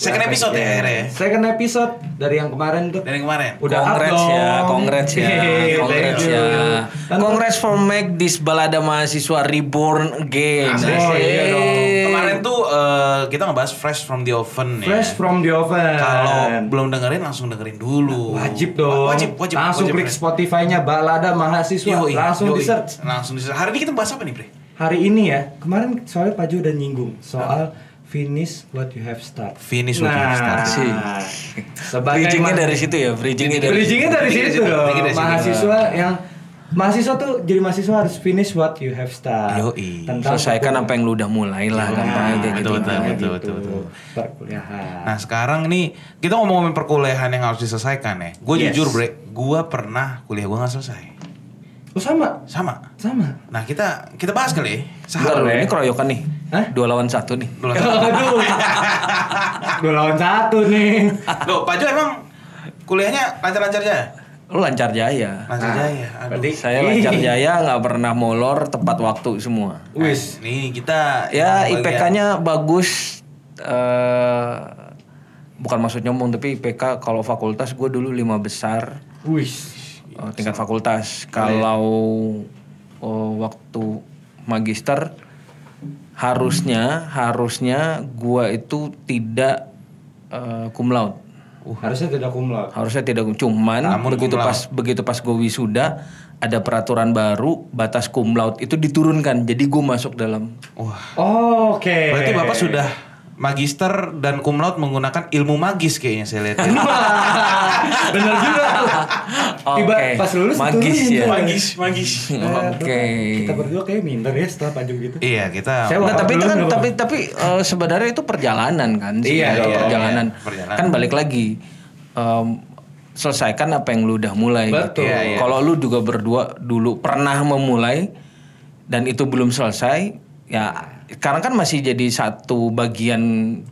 Second episode ya ya. Second episode dari yang kemarin tuh. Dari kemarin. Udah Congrats ya, congrats ya, congrats ya. Congrats for make this balada mahasiswa reborn again. Asik. Oh, iya dong. Kemarin tuh eh, kita ngebahas fresh from the oven ya. Fresh from the oven. Kalau belum dengerin langsung dengerin dulu. Wajib dong. Wajib, wajib. Langsung wajib, klik. Spotify-nya Balada Mahasiswa. Yoi, langsung yoi. di search. Langsung di search. Hari ini kita bahas apa nih, Bre? Hari ini ya, kemarin soalnya Pak Jo udah nyinggung soal finish what you have start. Finish what you have Nah, started. sebagai Bridgingnya dari situ ya, bridgingnya dari Bridgingnya dari dari situ, dari situ. Mahasiswa yang mahasiswa tuh jadi mahasiswa harus finish what you have start. Yoi. Selesaikan apa yang lu udah mulai lah, gampangnya kayak gitu. betul, betul, Nah, betul, gitu. betul, betul. Perkuliahan. Nah sekarang nih kita ngomongin perkuliahan yang harus diselesaikan ya. Gue Yes. jujur bre, gue pernah kuliah gue nggak selesai. Oh sama, Sama. sama. Nah kita kita bahas kali ya. Bentar, Sahar ini keroyokan nih. Hah? Dua lawan satu nih. Dulu. Aduh. Dua lawan satu nih. Loh, Pak Jo emang kuliahnya lancar-lancar aja? Lu lancar jaya. Lancar Nah, jaya. Aduh. berarti- Saya lancar jaya nggak pernah molor tepat waktu semua. Wis. Nih kita Ya IPK-nya bagus. eh bukan maksud nyombong tapi IPK kalau fakultas gue dulu lima besar Wis. Eh, tingkat fakultas. Kalau oh, waktu magister harusnya harusnya gua itu tidak eh, cum laude. Harusnya tidak cum laude. Harusnya tidak cuman Namun begitu cum pas begitu pas gue wisuda ada peraturan baru batas cum laude itu diturunkan. Jadi gue masuk dalam Wah. Oh, Oke. Berarti Bapak sudah magister dan cum laude menggunakan ilmu magis kayaknya saya lihat. ya. Bener juga. Tiba Oke, pas lulus magis ya. magis, magis. Oke. Kita berdua kayak minder ya setelah Jo gitu. Iya, kita Saya Nah, tapi itu kan tapi tapi eh, sebenarnya itu perjalanan kan Iya, sebenarnya iya, perjalanan. iya, perjalanan. Kan balik lagi em, selesaikan apa yang lu udah mulai. Betul. Iya, iya. Kalau lu juga berdua dulu pernah memulai dan itu belum selesai, ya sekarang kan masih jadi satu bagian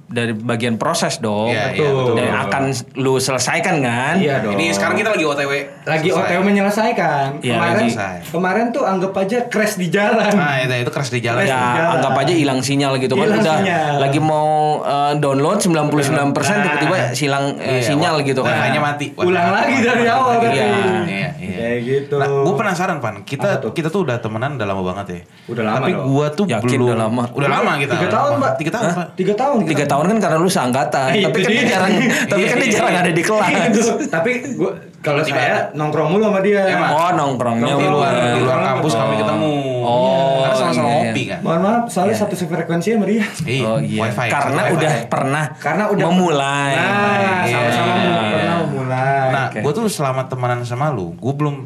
dari bagian proses dong. Iya, iya, Betul. betul. Dan akan lu selesaikan kan? Iya dong. Ini sekarang kita lagi OTW. lagi Selesai. OTW menyelesaikan. Iya, kemarin lagi. kemarin tuh anggap aja crash di jalan. Nah, itu itu keras di jalan. Keras. Ya Jalan. anggap aja hilang sinyal gitu kan udah sinyal. lagi mau eh, download 99% Nah. tiba-tiba hilang eh, Iya, sinyal wah. gitu kan. Wifi-nya mati. Ulang lagi dari awal. Iya. Iya, iya. Kayak gitu. Nah, gue penasaran Pan. Kita tuh? kita tuh udah temenan udah lama banget ya. Udah lama Tapi dong. gua tuh Yakin belum. udah lama? Udah lama kita. Tiga tahun. Pak. Tiga tahun, Pak. Tiga tahun. Tiga tahun kan karena lu seangkatan, Eh, tapi kan dia jarang, tapi kan dia jarang ada di kelas. Tapi gua kalau saya nongkrong mulu sama dia. Oh nongkrongnya Di luar di luar kampus kami Oh. ketemu. Oh, Karena sama-sama iya, iya. ngopi kan. Mohon maaf, soalnya satu frekuensi sama dia. Iya, Oh iya. wifi. Karena Wifi. udah pernah Karena udah memulai. Nah, Iya. sama-sama pernah memulai. Nah, Oke. gue tuh selama temenan sama lu, gue belum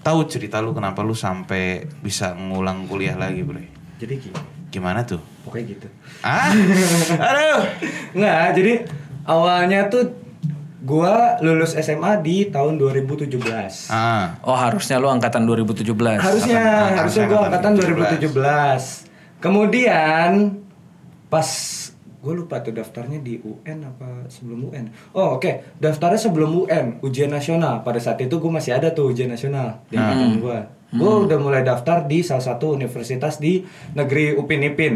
tahu cerita lu kenapa lu sampai bisa ngulang kuliah lagi, Bre. Jadi gini, Gimana tuh? pokoknya gitu. Ah? Aduh. Nggak, jadi awalnya tuh gua lulus SMA di tahun 2017. Ah. Oh harusnya lu angkatan 2017. Harusnya, Angkatan- harusnya gua angkatan angkatan 2017. Kemudian pas gue lupa tuh daftarnya di UN apa sebelum UN. Oh oke, daftarnya sebelum UN, ujian nasional. Pada saat itu gue masih ada tuh ujian nasional di angkatan gue. Gue udah mulai daftar di salah satu universitas di negeri Upin Ipin.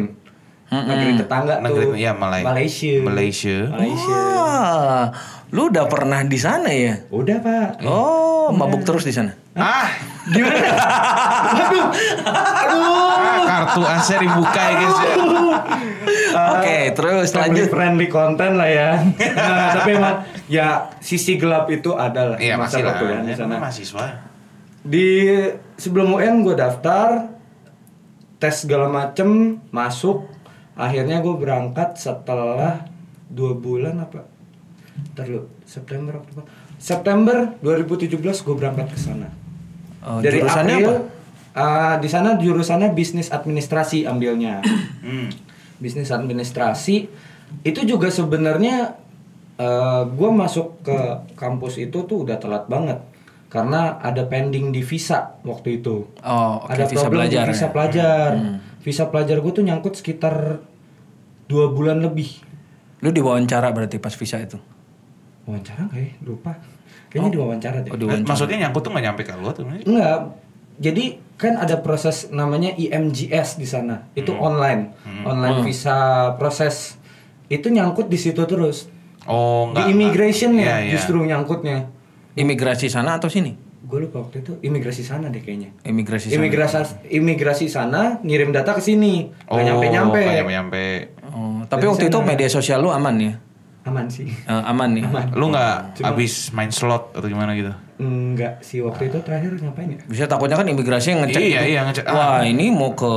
Negeri tetangga Negeri- tuh. ya, Malay- Malaysia. Malaysia. Malaysia. Wah, lu udah pernah di sana ya? Udah pak. Oh, mabuk terus di sana. Ah, Gimana? Aduh. Aduh. ah, kartu Asia dibuka ya guys. ya. Oke, terus family lanjut. friendly content lah ya. Nah, tapi emang ya sisi gelap itu ada lah. Iya, masa perkuliahan di Ya, sana. mahasiswa. Di sebelum UN gue daftar, tes segala macem, masuk. Akhirnya gue berangkat setelah dua bulan apa? Ntar lu, September Oktober. September 2017 gue berangkat ke sana. Oh, jurusannya April, apa? ah, di sana jurusannya bisnis administrasi ambilnya. Hmm. bisnis administrasi itu juga sebenarnya eh gue masuk ke kampus itu tuh udah telat banget karena ada pending di visa waktu itu Oh, oke, ada visa problem belajar di visa ya? pelajar visa pelajar gue tuh nyangkut sekitar dua bulan lebih Lu diwawancara berarti pas visa itu? wawancara nggak ya lupa kayaknya diwawancara deh Oh, diwawancara. Maksudnya nyangkut tuh nggak nyampe ke lu tuh. Enggak. Jadi kan ada proses namanya IMGS di sana. Itu online. Online visa proses itu nyangkut di situ terus. Oh, enggak. di immigration enggak. ya Iya, iya. justru nyangkutnya. Imigrasi sana atau sini? Gue lupa waktu itu imigrasi sana deh kayaknya. Imigrasi sana. Imigrasi imigrasi sana ngirim data ke sini. Oh, Nggak nyampe-nyampe. nggak nyampe-nyampe. Oh, tapi waktu itu media sosial lu aman ya? Aman sih. Eh, aman ya? Lu nggak habis main slot atau gimana gitu? Enggak sih waktu itu terakhir ngapain ya? Bisa takutnya kan imigrasi yang ngecek Iya, gitu. iya, ngecek. Ah. Wah, ini mau ke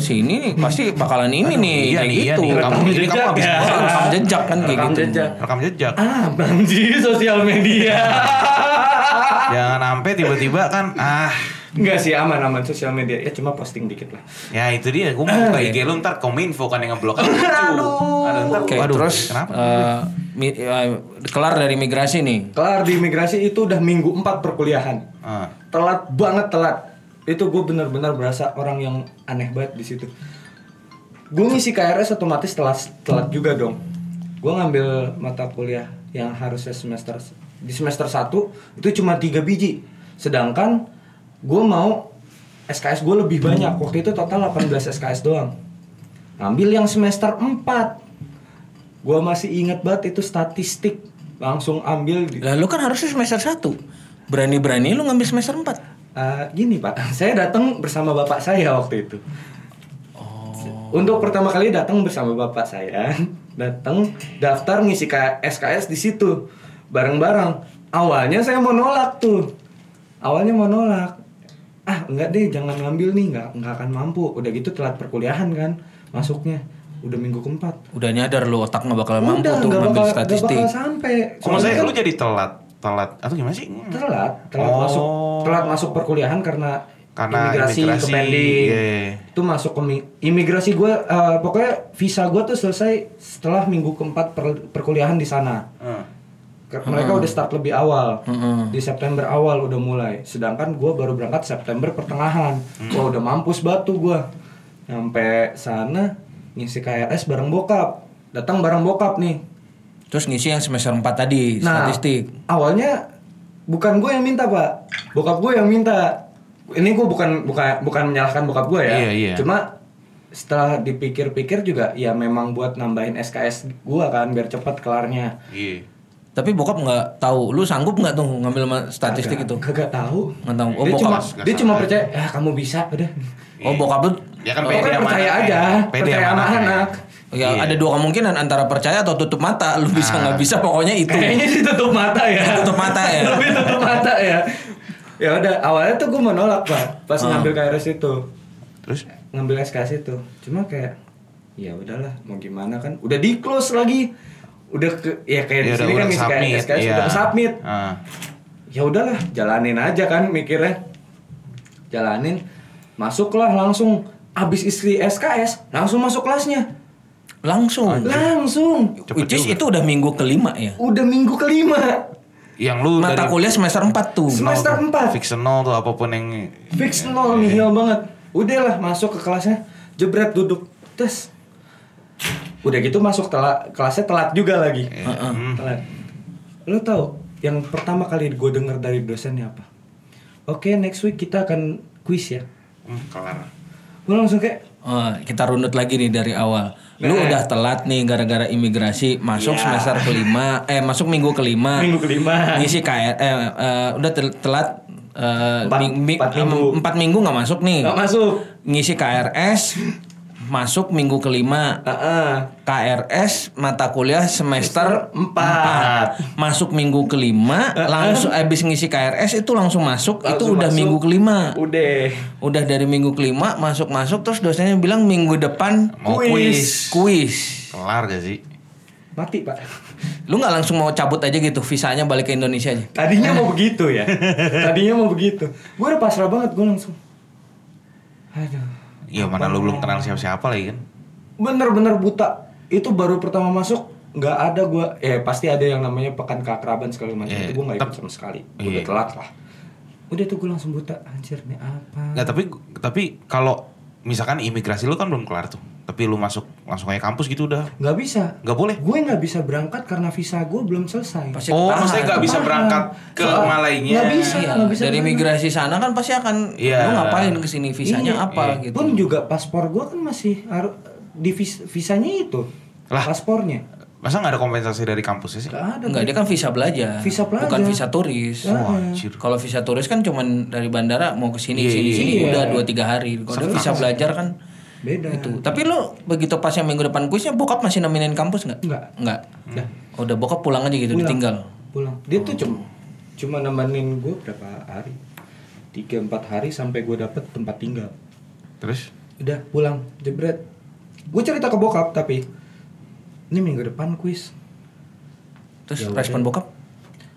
sini nih pasti bakalan ini nih iya kayak nih, iya gitu. nih. Kamu jadi kamu habis ya. Rekam jejak kan kayak Rekam gitu. jejak. Rekam jejak. Ah, Bangji sosial media. Jangan sampai tiba-tiba kan ah Enggak sih aman aman sosial media ya cuma posting dikit lah. Ya itu dia, gue mau buka IG lu ntar kominfo kan yang ngeblok Aduh, Aduh, ntar, Oke, waduh, terus kenapa? eh, mi- eh, kelar dari imigrasi nih. Kelar di imigrasi itu udah minggu 4 perkuliahan. Ah. Telat banget telat. Itu gue bener-bener berasa orang yang aneh banget di situ. Gue ngisi KRS otomatis telat telat juga dong. Gue ngambil mata kuliah yang harusnya semester di semester 1 itu cuma tiga biji. Sedangkan gue mau SKS gue lebih banyak. Waktu itu total 18 SKS doang. Ngambil yang semester 4. Gue masih inget banget itu statistik. Langsung ambil di, Lalu kan harusnya semester 1. Berani-berani lu ngambil semester 4. Eh, gini pak, saya datang bersama bapak saya waktu itu. Untuk pertama kali datang bersama bapak saya, datang daftar ngisi SKS di situ bareng-bareng. Awalnya saya mau nolak tuh, awalnya mau nolak. Ah enggak deh, jangan ngambil nih, nggak nggak akan mampu. Udah gitu telat perkuliahan kan, masuknya udah minggu keempat. Udah nyadar lu otak nggak bakal mampu udah tuh ngambil bakal, nggak statistik. bakal sampai. Kok Soalnya saya kan lu jadi telat? Telat atau gimana sih? telat telat Oh. masuk telat masuk perkuliahan karena, Karena imigrasi, imigrasi, ke pending iya. itu masuk ke mi- imigrasi gue eh, pokoknya visa gue tuh selesai setelah minggu keempat per- perkuliahan di sana Ah. Mereka udah start lebih awal Hmm. di September awal udah mulai sedangkan gue baru berangkat September pertengahan Hmm. wah udah mampus batu gue sampai sana ngisi KRS bareng bokap datang bareng bokap nih Terus ngisi yang semester 4 tadi, Nah, statistik. awalnya bukan gue yang minta pak, bokap gue yang minta. Ini gue bukan bukan bukan menyalahkan bokap gue ya. Iya, iya. Cuma setelah dipikir-pikir juga ya memang buat nambahin SKS gue kan biar cepat kelarnya. Iya. Tapi bokap nggak tahu, lu sanggup nggak tuh ngambil statistik itu? Kagak tahu. Nggak tahu. Oh, dia bokap. cuma Nggak dia cuma percaya, ya kamu bisa, udah. Oh, bokap lu Ya kan Oh, pede pokoknya sama percaya anaknya. aja, Pede percaya sama anak. Ya Iya. ada dua kemungkinan antara percaya atau tutup mata. Lu bisa Ah. nggak bisa pokoknya itu. Kayaknya sih tutup mata ya. Tutup mata ya. Lebih tutup mata ya. Ya udah, awalnya tuh gue mau nolak pak, pas Ah. ngambil KRS itu. Terus ngambil SKS itu cuma kayak ya udahlah mau gimana kan udah di close lagi udah ke ya kayak ya di sini kan kayak submit. SKS iya. udah ke submit Ah. ya udahlah jalanin aja kan mikirnya jalanin masuklah langsung abis isi SKS langsung masuk kelasnya Langsung. langsung Cepet Which is juga. itu udah minggu kelima ya. udah minggu kelima Yang lu Mata dari kuliah semester 4 tuh. Semester nol tuh, empat. Fictional tuh apa pun yang fix nol nihil banget udahlah masuk ke kelasnya jebret duduk tes udah gitu masuk telat kelasnya telat juga lagi Hmm. telat lo tau yang pertama kali gue denger dari dosennya apa oke next week kita akan quiz ya Hmm, kelar. gue langsung kayak Oh, kita runut lagi nih dari awal. Lu Nah. udah telat nih gara-gara imigrasi masuk Iya. semester kelima, eh masuk minggu kelima. Minggu kelima. Ngisi KR, eh, eh, udah tel- telat eh, Empat- ming- empat minggu. empat minggu nggak masuk nih. nggak masuk Ngisi KRS masuk minggu kelima. Heeh. KRS mata kuliah semester Empat. 4 masuk minggu kelima langsung habis ngisi KRS itu langsung masuk itu Langsung udah masuk. minggu kelima udah udah dari minggu kelima masuk masuk terus dosennya bilang minggu depan Mau Kuis. kuis. kuis Kelar gak sih? mati pak lu nggak langsung mau cabut aja gitu visanya balik ke Indonesia aja tadinya mau begitu ya tadinya mau begitu gue udah pasrah banget gue langsung aduh Iya mana lu belum kenal siapa-siapa lagi kan? bener-bener buta. Itu baru pertama masuk nggak ada gua. Eh pasti ada yang namanya pekan keakraban segala macam. Iya, itu gua nggak ikut sama sekali. Iya. udah telat lah. Udah tuh gua langsung buta anjir nih apa? Nggak tapi tapi kalau misalkan imigrasi lu kan belum kelar tuh, tapi lu masuk langsung kayak kampus gitu udah nggak bisa nggak boleh. gue nggak bisa berangkat karena visa gue belum selesai Pasti Oh, ketahan. maksudnya nggak bisa berangkat ke Soal- Malaynya. nggak bisa. Iya, nggak bisa dari berangkat. imigrasi sana kan pasti akan Iya. lu ngapain ke sini visanya Iya, apa iya. gitu pun juga paspor gua kan masih harus di vis- visanya itu Lah. paspornya. Masa nggak ada kompensasi dari kampusnya sih? Gak ada. Enggak, dia kan visa belajar. Visa pelajar. Bukan visa turis. Oh. Kalau visa turis kan cuman dari bandara mau ke sini Iya, sini iya, sini iya. udah 2 3 hari. Kalau visa belajar kan Beda. itu. Tapi lo begitu pas yang minggu depan kuisnya bokap masih nemenin kampus nggak? Enggak. Enggak. Dah. Oh, udah bokap pulang aja gitu Pulang. ditinggal. Pulang. Dia tuh cuma cuma nemenin gue berapa hari? Tiga empat hari sampai gue dapet tempat tinggal. Terus? Udah pulang jebret. Gue cerita ke bokap tapi ini minggu depan kuis. Terus Ya respon udah. bokap?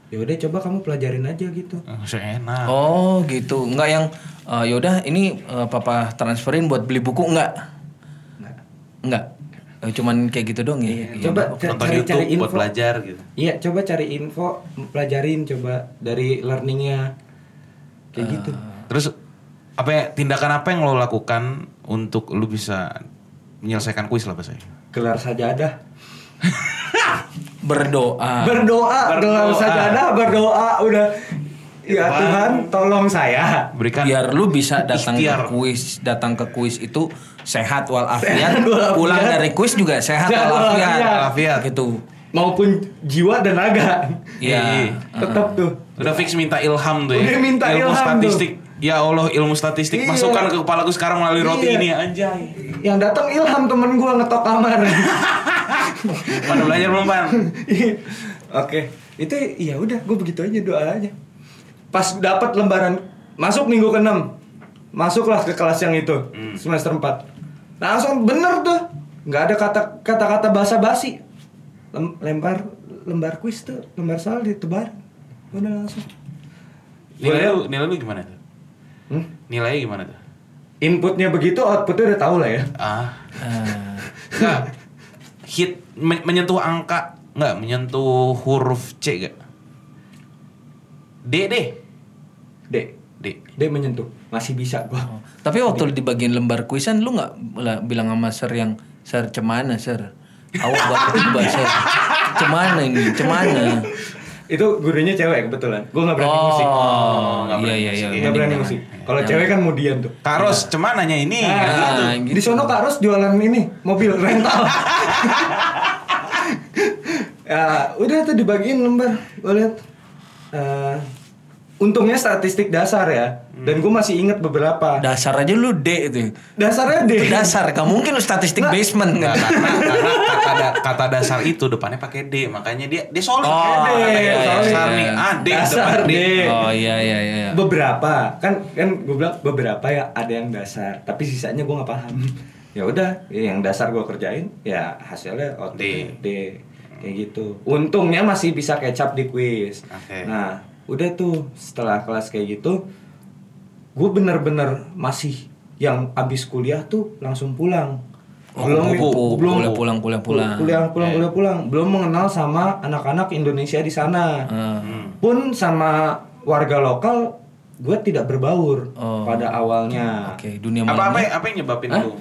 Ya udah coba kamu pelajarin aja gitu. Eh, Seenak. Oh, gitu. Enggak yang eh, yaudah ini eh, papa transferin buat beli buku enggak? Nggak. Enggak. Eh, cuman kayak gitu dong ya. Iya, Iya. coba ca- Nonton cari-cari YouTube buat info. belajar gitu. Iya, coba cari info, pelajarin coba dari learningnya kayak Ah. gitu. Terus apa ya, tindakan apa yang lo lakukan untuk lu bisa menyelesaikan kuis lah bahasanya? Gelar sajadah. Berdoa. Berdoa, gelar Berdoa. sajadah, berdoa udah. Ya Tuhan, tolong saya. Berikan biar lu bisa datang ikhtiar. ke kuis datang ke kuis itu sehat walafiat pulang dari kuis juga sehat Sehat walafiat walafiat. Walafiat. gitu Maupun jiwa dan raga. Iya. Tetap tuh. Udah fix minta ilham tuh ya. Udah minta ilmu ilham statistik. Ya Allah ilmu statistik Iya. masukkan ke kepalaku sekarang melalui roti Iya. ini anjay. Yang datang Ilham temen gua ngetok kamar. Pada belajar belum pan? Oke, itu ya udah gue begitu aja doa aja. Pas dapat lembaran masuk minggu ke-6. Masuklah ke kelas yang itu, Hmm. semester 4. Langsung bener tuh. nggak ada kata kata-kata basa-basi. Lem- lempar lembar kuis tuh, lembar soal ditebar. Udah langsung. Nilai lu, nilai lu gimana tuh? Hmm? Nilainya gimana tuh? Inputnya begitu, outputnya udah tahu lah ya. Ah, Ah. enggak. Hit men- menyentuh angka enggak menyentuh huruf C enggak? D deh. D, D. D menyentuh, masih bisa gua. Oh. tapi waktu di bagian lembar kuisan lu nggak bilang sama ser yang ser cemana ser awak buat coba ser cemana ini cemana Itu gurunya cewek kebetulan. Gua nggak berani musik. oh nggak iya berani iya iya musik. Nggak mending berani musik. Kalau cewek kan mudian tuh. Kak Ros, cemananya ini? Ah, gitu. Ah, gitu. Di sono Kak Ros jualan ini mobil rental. ya udah tuh dibagiin lembar. Gue lihat. Eh, untungnya statistik dasar ya. Dan gue masih inget beberapa. dasar aja lu D itu Dasarnya itu deh. dasar gak mungkin lu statistik Nggak. basement Enggak, kan karena, karena kata, da- kata dasar itu depannya pakai D, makanya dia dia solid. Oh, Kata iya, iya, dasar iya. nih, ah, D Dasar depan D. D. oh iya iya iya Beberapa kan kan gue bilang beberapa ya ada yang dasar. Tapi sisanya gue nggak paham. ya udah, yang dasar gue kerjain ya hasilnya outputnya D. Kayak gitu. Untungnya masih bisa kecap di quiz. Oke. Nah, udah tuh setelah kelas kayak gitu, gue bener-bener masih yang abis kuliah tuh langsung pulang. Oh, kupu-kupu, kuliah pulang, kuliah pulang. Kuliah pulang, Eh. kuliah pulang. Belum mengenal sama anak-anak Indonesia di sana. Ah. Pun sama warga lokal, gue tidak berbaur Oh. pada awalnya. oke dunia Apa apa apa yang nyebabin Hah? lu?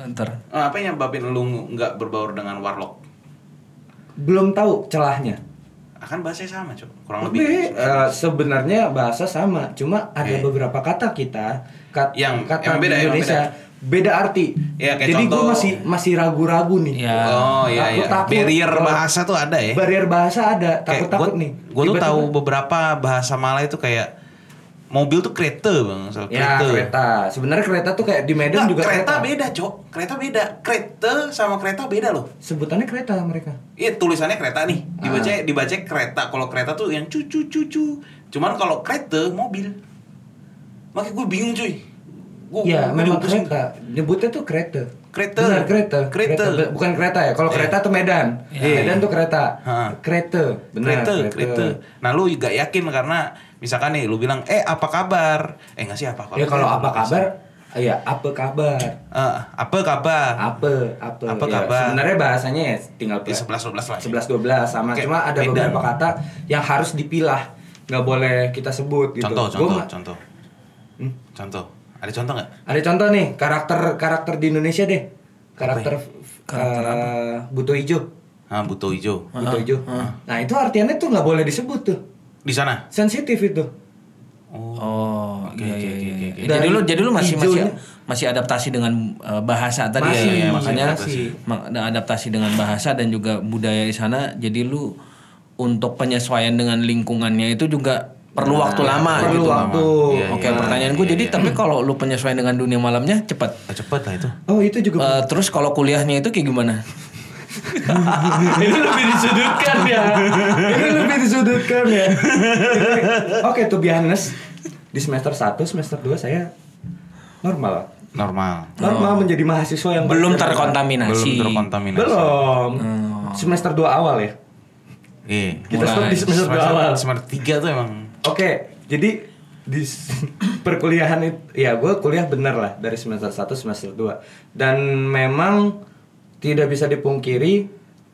ntar Ah, Apa yang nyebabin lu nggak berbaur dengan warlock? Belum tahu celahnya. Akan bahasanya sama, Cok. Kurang Tapi lebih. eh, sebenarnya bahasa sama, cuma ada Oke. beberapa kata kita kat- Yang- kata yang beda, di yang Indonesia beda, arti. Ya, kayak Jadi gue masih masih ragu-ragu nih. ya Oh iya iya. takut. Barrier bahasa tuh ada ya. Barrier bahasa ada, takut-takut nih. Gue tuh tahu beberapa bahasa Malay itu kayak mobil tuh kereta bang, soal Ya kereta. kereta. Sebenarnya kereta tuh kayak di Medan Nggak, juga kereta, beda, Cok. Kereta beda. Kereta sama kereta beda loh. Sebutannya kereta mereka. Iya tulisannya kereta nih. Dibaca Ah. dibaca kereta. Kalau kereta tuh yang cucu cucu. Cuman kalau kereta mobil. Makanya gue bingung cuy. Gua, Iya, gua memang juga kereta. Nyebutnya tuh kereta. Kereta. Benar, kereta. Kereta. Be- Bukan kereta ya. Kalau Iya. kereta tuh Medan. Iya. Medan tuh kereta. Ha. Kereta. Benar. kereta, kereta. Nah lu gak yakin karena misalkan nih lu bilang, eh apa kabar? Eh nggak sih apa kabar? Ya kalau apa kabar? Iya, apa kabar? Eh, apa kabar? Apa? Apa? Apa Ya, kabar? Sebenarnya bahasanya ya tinggal Ya, 11 12 lah. ya. 11 12 sama Oke, cuma ada Medan. beberapa kata yang harus dipilah. nggak boleh kita sebut gitu. Contoh, Gua contoh, ma- contoh. Hmm? Contoh. Ada contoh nggak? Ada contoh nih karakter karakter di Indonesia deh. Karakter Karakter eh, buto hijau. Ah, buto hijau. Buto hijau. Nah itu artiannya tuh nggak boleh disebut tuh. Di sana. Sensitif itu. Oh, Oke, iya oke, iya oke, iya. oke, iya. Jadi lu jadi lu masih masih Hijaunya- masih adaptasi dengan eh, bahasa tadi Masih, ya, masih makanya adaptasi. adaptasi dengan bahasa dan juga budaya di sana jadi lu untuk penyesuaian dengan lingkungannya itu juga perlu waktu lama perlu gitu. waktu. Iya, Oke, iya. pertanyaan gue jadi tapi kalau lu penyesuaian dengan dunia malamnya cepat. Cepet lah itu. Oh itu juga Eh, terus kalau kuliahnya itu kayak gimana? ini lebih disudutkan ya. Ini lebih disudutkan ya. Oke, tuh be honest. Di semester 1, semester 2 saya normal. Normal. Normal menjadi mahasiswa yang Belum terkontaminasi. Belum terkontaminasi. Belum. Semester 2 awal ya. Iya. Kita stop di semester 2 awal. Semester 3 tuh emang Oke, jadi di perkuliahan itu ya gue kuliah bener lah dari semester 1 semester 2 dan memang tidak bisa dipungkiri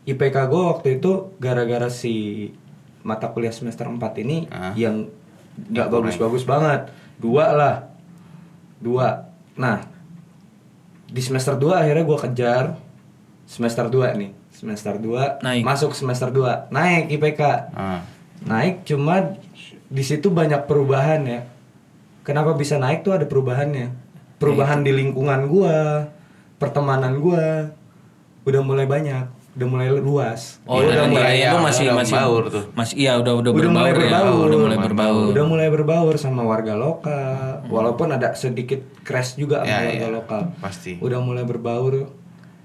IPK gue waktu itu gara-gara si mata kuliah semester 4 ini Ah. yang nggak bagus-bagus banget. Dua lah. Dua. Nah di semester 2 akhirnya gue kejar semester 2 nih. Semester 2 Naik. masuk semester 2 naik IPK ah. naik cuma di situ banyak perubahan ya. Kenapa bisa naik tuh ada perubahannya? Perubahan di lingkungan gua pertemanan gua udah mulai banyak udah mulai luas Oh, Iya, udah mulai mulai- ya, masih udah masih berbaur tuh. Masih iya udah udah, udah mulai berbaur ya. berbaur Oh, udah mulai berbaur. udah mulai berbaur sama warga lokal walaupun ada sedikit crash juga sama Ya, warga ya, lokal pasti. udah mulai berbaur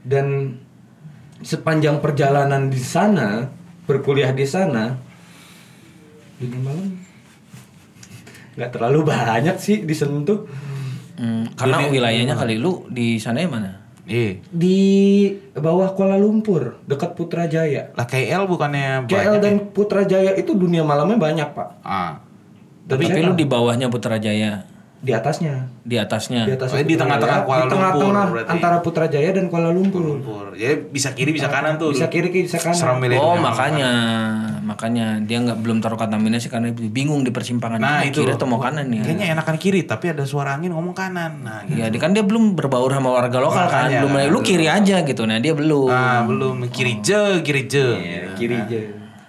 dan sepanjang perjalanan di sana berkuliah di sana dunia malam nggak terlalu banyak sih disentuh Hmm, karena wilayahnya kali lu di sana yang mana? Iya. di bawah Kuala Lumpur dekat Putrajaya Lah KL bukannya KL banyak dan ya? Putrajaya itu dunia malamnya banyak pak Ah. Tapi, saya lu di bawahnya Putrajaya, di atasnya di atasnya. di atas Oh, di tengah-tengah Kuala di tengah-tengah Lumpur berarti. antara Putrajaya dan Kuala Lumpur Lumpur. Jadi bisa kiri bisa kanan tuh. bisa kiri bisa kanan Serem Oh makanya makanya dia nggak belum taruh kontaminasi karena bingung di persimpangan Nah, mau itu kiri atau mau kanan ya. Kayaknya enakan kiri tapi ada suara angin ngomong kanan. Nah, gitu. Ya, dia kan dia belum berbaur sama warga lokal kan, Makanya. belum lu kiri aja gitu. Nah, dia belum. Nah, belum kiri je, kiri je. Iya, kiri aja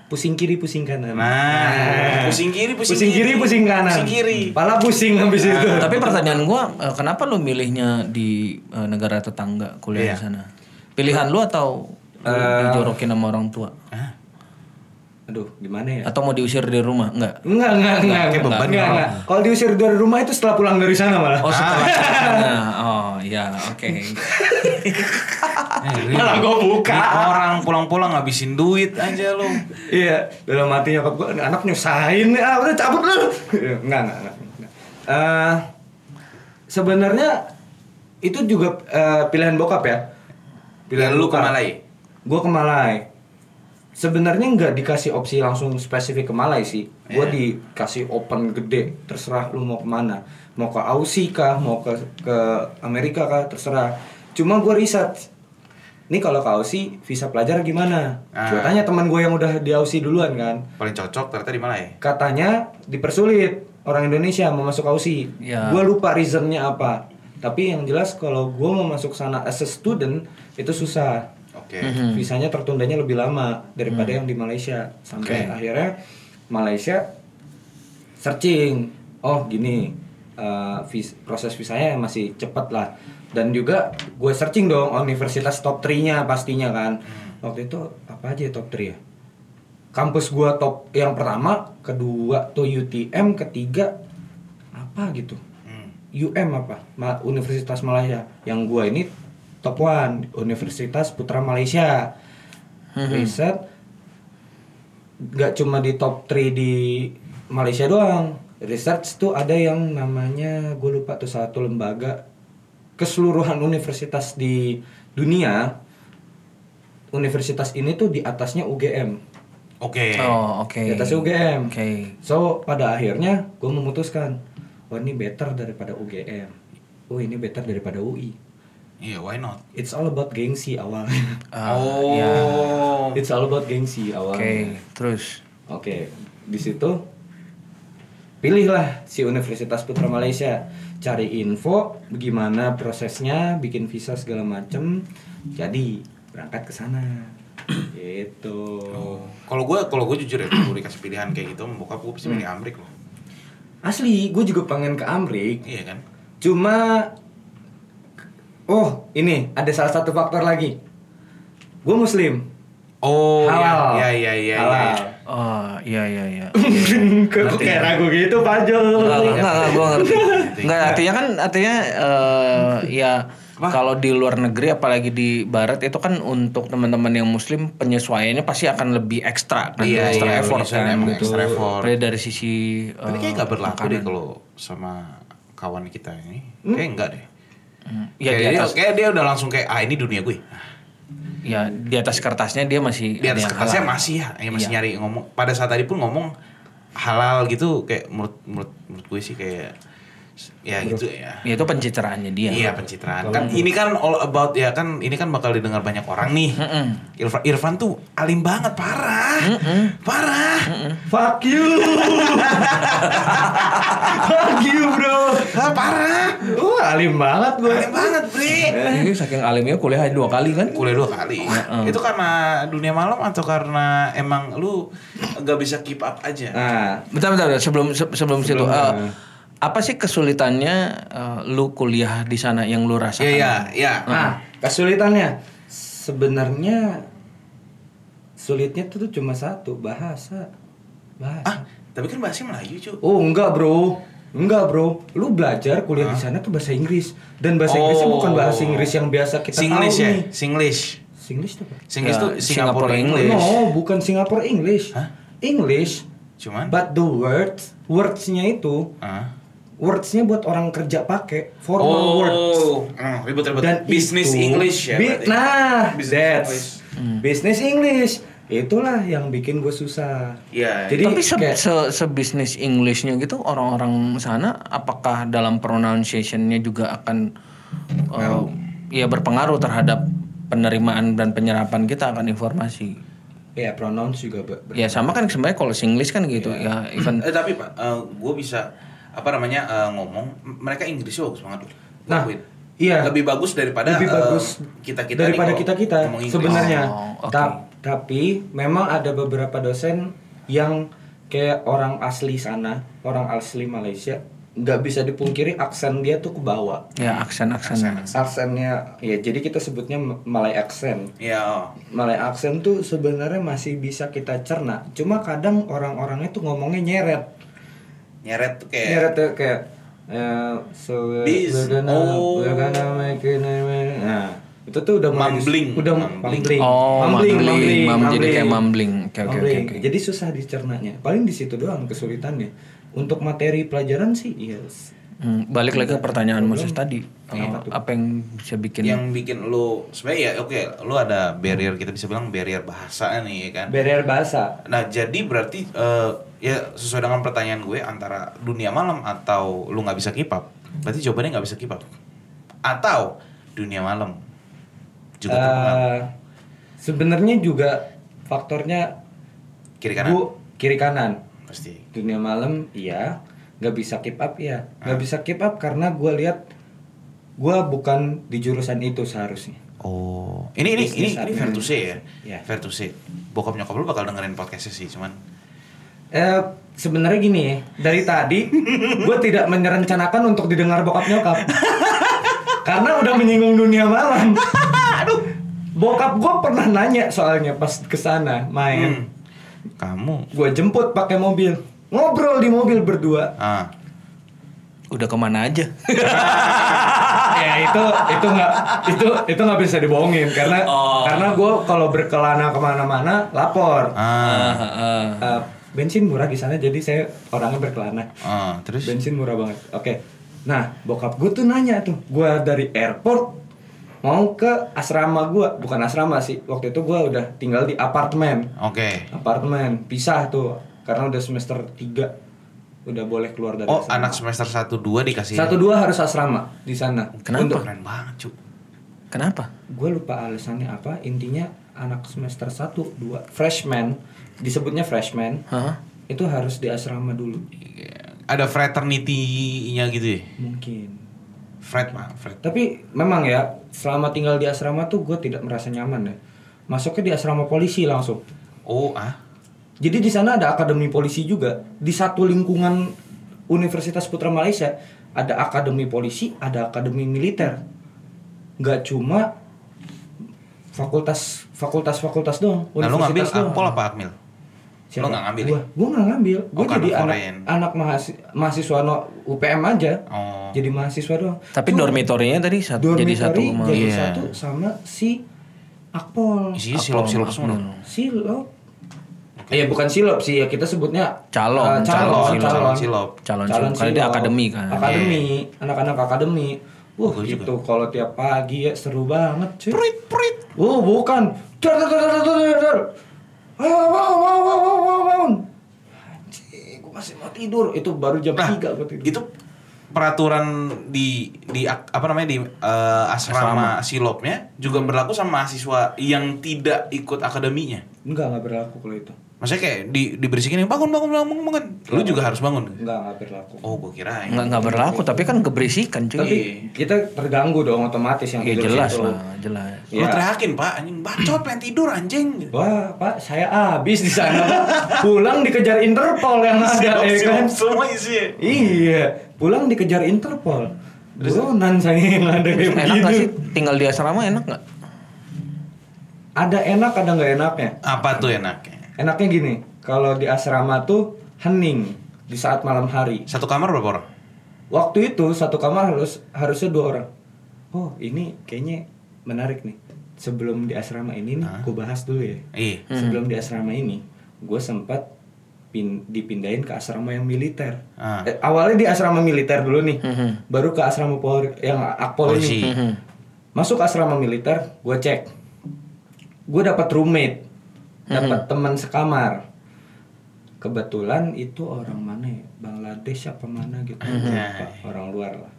pusing kiri pusing kanan Nah, pusing kiri, pusing, pusing kiri pusing kanan Pusing kiri. pala pusing habis itu Tapi pertanyaan gua, eh, kenapa lu milihnya di eh, negara tetangga kuliah di Iya. sana? Pilihan lu atau lu dijorokin sama orang tua? Aduh gimana ya Atau mau diusir dari rumah? Enggak. Enggak, enggak, enggak, kayak enggak, beban enggak, ya. enggak. Kalau diusir dari rumah itu setelah pulang dari sana malah. Oh, setelah sana. Oh, ya, oke. Eh, ini- Malah gua buka. ini orang pulang-pulang ngabisin duit aja lu. Iya, dalam hati nyokap gue, anak nyusahin ah udah cabut lu. enggak, enggak, enggak. enggak. Eh, sebenarnya itu juga eh, pilihan bokap ya. Pilihan lu ke Malai? Gue ke Malai. Sebenarnya nggak dikasih opsi langsung spesifik ke Malai sih. Gue Iya. dikasih open gede, terserah lu mau ke mana. Mau ke Aussie kah, mau ke ke Amerika kah, terserah. Cuma gue research. Nih kalau ke Aussie visa pelajar gimana? Ah. Gue tanya teman gue yang udah di Aussie duluan kan. Paling cocok ternyata di Malai. Katanya dipersulit orang Indonesia mau masuk Aussie. Ya. Gue lupa reasonnya apa. Tapi yang jelas kalau gue mau masuk sana as a student itu susah. Oke. Visanya tertundanya lebih lama daripada yang di Malaysia. Sampai Oke. akhirnya Malaysia searching. Oh gini, eh, vis- proses visanya masih cepat lah. Dan juga gue searching dong universitas top 3-nya pastinya kan. Waktu itu apa aja top 3 ya? Kampus gua top yang pertama, kedua tuh UTM, ketiga apa gitu. Hmm. UM apa? Ma- Universitas Malaysia. Yang gua ini top one Universitas Putra Malaysia. Riset nggak cuma di top 3 di Malaysia doang. Research tuh ada yang namanya gue lupa tuh satu lembaga keseluruhan universitas di dunia. Universitas ini tuh di atasnya UGM. Oke. Oh, oke. Di atasnya UGM. Oke. So pada akhirnya gue memutuskan, oh ini better daripada UGM. Oh ini better daripada UI. Iya, why not? It's all about gengsi awalnya. Ah, oh. ya. It's all about gengsi Oke, awalnya. terus. Oke, di situ pilihlah si Universitas Putra Malaysia, cari info bagaimana prosesnya, bikin visa segala macem, jadi berangkat ke sana. gitu. Oh. Kalau gue kalau gue jujur ya, kalau dikasih pilihan kayak gitu, bokap gue pasti milih Amrik loh. Asli, gue juga pengen ke Amrik, Iya kan? cuma oh ini ada salah satu faktor lagi. Gue muslim. Oh, Halal. ya, ya, ya, ya, Halal. ya. Oh, iya iya iya. Kok kayak ragu gitu Pak Jo? Enggak, enggak, enggak, gue ngerti. Enggak, artinya kan, artinya eh, ya kalau di luar negeri apalagi di barat itu kan untuk teman-teman yang muslim penyesuaiannya pasti akan lebih ekstra kan, Iya, ekstra iya, effort kan emang gitu. extra effort. Apalagi dari sisi Tapi eh, kayak gak berlaku deh kalau sama kawan kita ini. Kayak enggak deh. Ya kayak, di dia, atas kayak dia udah langsung kayak ah ini dunia gue. ya di atas kertasnya dia masih Di atas yang kertasnya halal. masih ya, ya masih Iya. nyari ngomong. Pada saat tadi pun ngomong halal gitu kayak menurut menurut menurut gue sih kayak ya gitu ya. Ya itu pencitraannya dia. Iya pencitraan kan ini kan all about ya kan ini kan bakal didengar banyak orang nih. Irfan, Irfan tuh alim banget parah, parah. Fuck you. Fuck you bro. Ah, parah, Uh, alim banget gue. alim banget bre. Ini saking alimnya kuliah dua kali kan? Kuliah dua kali. Itu karena dunia malam atau karena emang lu gak bisa keep up aja? Nah, Bentar, bentar, bentar. sebelum se- sebelum situ. eh, apa sih kesulitannya eh, lu kuliah di sana yang lu rasakan? Iya iya iya. nah kesulitannya sebenarnya sulitnya tuh cuma satu bahasa. Bahasa. Ah, tapi kan bahasa Melayu cuy. Oh enggak bro, enggak bro. Lu belajar kuliah di sana tuh bahasa Inggris dan bahasa Inggrisnya Oh. bukan bahasa Inggris yang biasa kita Singlish tahu ya, nih. Singlish. Singlish tuh apa? Singlish Ya, tuh Singapore Singapore English. English. No, bukan Singapore English. Hah? English. Cuman But the words, wordsnya itu, Ah. Wordsnya buat orang kerja pakai formal words. Oh, hmm, ribet-ribet. Dan Business itu- English ya. Bi- berarti. nah, Business that's English. business English. Itulah yang bikin gue susah. Iya. Jadi Tapi se, kayak- se, sebisnis Englishnya gitu orang-orang sana apakah dalam pronunciationnya juga akan eh, ya berpengaruh terhadap penerimaan dan penyerapan kita akan informasi. ya pronounce juga ber- Ya sama kan sebenarnya kalau Singlish kan gitu ya even Eh, tapi pak, gue bisa apa namanya eh, ngomong, mereka Inggrisnya bagus banget loh. Nah, iya. Lebih bagus daripada lebih eh, bagus kita kita daripada kita kita sebenarnya. Oh, oke. Ta- tapi memang ada beberapa dosen yang kayak orang asli sana, orang asli Malaysia, nggak bisa dipungkiri aksen dia tuh ke bawah. ya aksen-aksen. Aksennya, ya jadi kita sebutnya Malay accent. Ya, oh. Malay accent tuh sebenarnya masih bisa kita cerna. Cuma kadang orang-orangnya tuh ngomongnya nyeret. Nyeret tuh kayak Nyeret tuh kayak eh, so we're, This- we're gonna oh. we're gonna make it nah itu tuh udah Mumbling. udah Mumbling. mumbling Oh, mumbling, mumbling. mumbling, jadi kayak mumbling. oke, Mumbling. oke, oke. jadi susah dicernanya paling di situ doang kesulitannya untuk materi pelajaran sih yes Hmm, balik lagi ke pertanyaan Moses tadi. Eh, apa yang bisa bikin yang bikin lu sebenarnya ya oke, lu ada barrier kita bisa bilang barrier bahasa nih ya kan. barrier bahasa Nah, jadi berarti eh, ya sesuai dengan pertanyaan gue antara dunia malam atau lu nggak bisa keep up. Berarti jawabannya nggak bisa keep up. Atau dunia malam juga terpengaruh. Eh, sebenarnya juga faktornya Kiri kanan bu kiri kanan pasti. dunia malam iya nggak bisa keep up ya. Nggak bisa keep up karena gue lihat gue bukan di jurusan itu seharusnya. Oh, ini ini ini, Bisnis ini fair to say ya. Ya. Fair to say. Bokap nyokap lu bakal dengerin podcastnya sih, cuman. Eh sebenarnya gini ya dari tadi gue tidak merencanakan untuk didengar bokap nyokap. Karena udah menyinggung dunia malam. Aduh. Bokap gue pernah nanya soalnya pas ke sana main. Hmm, kamu. Gue jemput pakai mobil ngobrol di mobil berdua. Ah. Udah ke mana aja? ya itu itu nggak itu itu nggak bisa dibohongin karena Oh. karena gue kalau berkelana ke mana-mana lapor. Ah Heeh. Eh, bensin murah di sana jadi saya orangnya berkelana. Ah terus? Bensin murah banget. Oke. Nah bokap gue tuh nanya tuh gue dari airport mau ke asrama gue bukan asrama sih waktu itu gue udah tinggal di apartemen. Oke. apartemen pisah tuh karena udah semester 3 udah boleh keluar dari Oh, asrama. anak semester 1 2 dikasih satu dua harus asrama di sana Kenapa? Untuk- keren banget, Cuk. Kenapa? gue lupa alasannya apa intinya anak semester 1 2 freshman disebutnya freshman Hah? itu harus di asrama dulu Ada fraternity-nya gitu ya? mungkin Fred, Pak, Fred. tapi memang ya selama tinggal di asrama tuh gue tidak merasa nyaman ya masuknya di asrama polisi langsung Oh, ah. Jadi di sana ada akademi polisi juga di satu lingkungan Universitas Putra Malaysia ada akademi polisi ada akademi militer nggak cuma fakultas fakultas fakultas doang Nah lu ngambil akpol apa akmil? Lu nggak ngambil ya? Gua, gua nggak ngambil. Gua Oh, jadi anak anak mahasiswa, mahasiswa no UPM aja. Oh. Jadi mahasiswa doang. Tapi Cuma dormitorinya tadi satu jadi satu sama jadi Iya. satu sama si Akpol. Isinya silop-silop semua. Silop. Iya bukan silop sih ya kita sebutnya Calon, eh, calon, calon, silop, calon, silop. calon, calon Karena dia silop. akademi kan. Akademi, anak-anak akademi. Wah Bagus itu kalau tiap pagi ya seru banget cuy. Prit prit. Oh bukan. Dar dar dar dar dar dar. Ayo bangun bangun bangun bangun bangun. Gua masih mau tidur. Itu baru jam Nah, 3 gua tidur. itu peraturan di di apa namanya di eh, asrama, silopnya juga berlaku sama mahasiswa yang tidak ikut akademinya. Enggak, enggak berlaku kalau itu. Maksudnya kayak di diberisikin bangun bangun bangun bangun. Lu juga harus bangun. Enggak, enggak berlaku. Oh, gua kira Nggak nggak berlaku tapi kan keberisikan cuy. Tapi kita terganggu dong otomatis yang ya tidur jelas situ. lah, jelas. Lu Ya. teriakin, Pak, anjing bacot pengen tidur anjing. Wah, Pak, saya habis di sana. Pulang dikejar Interpol yang ada ya kan. semua isinya. Iya, pulang dikejar Interpol. Buronan saya yang ada kayak Enak nggak sih tinggal di asrama enak nggak? Ada enak, ada nggak enaknya. Apa tuh enaknya? Enaknya gini, kalau di asrama tuh hening di saat malam hari. Satu kamar berapa orang? Waktu itu satu kamar harus harusnya dua orang. Oh ini kayaknya menarik nih. Sebelum di asrama ini nih, gue bahas dulu ya. Iya. Sebelum di asrama ini, gue sempat pin, dipindahin ke asrama yang militer. Ah. Eh, awalnya di asrama militer dulu nih, Mhm. baru ke asrama polri yang akpol Polisi. ini. Mhm. Masuk asrama militer, gue cek. Gue dapat roommate, dapat teman sekamar. Kebetulan itu orang mana ya? Bangladesh apa mana gitu. Lupa, Orang luar lah.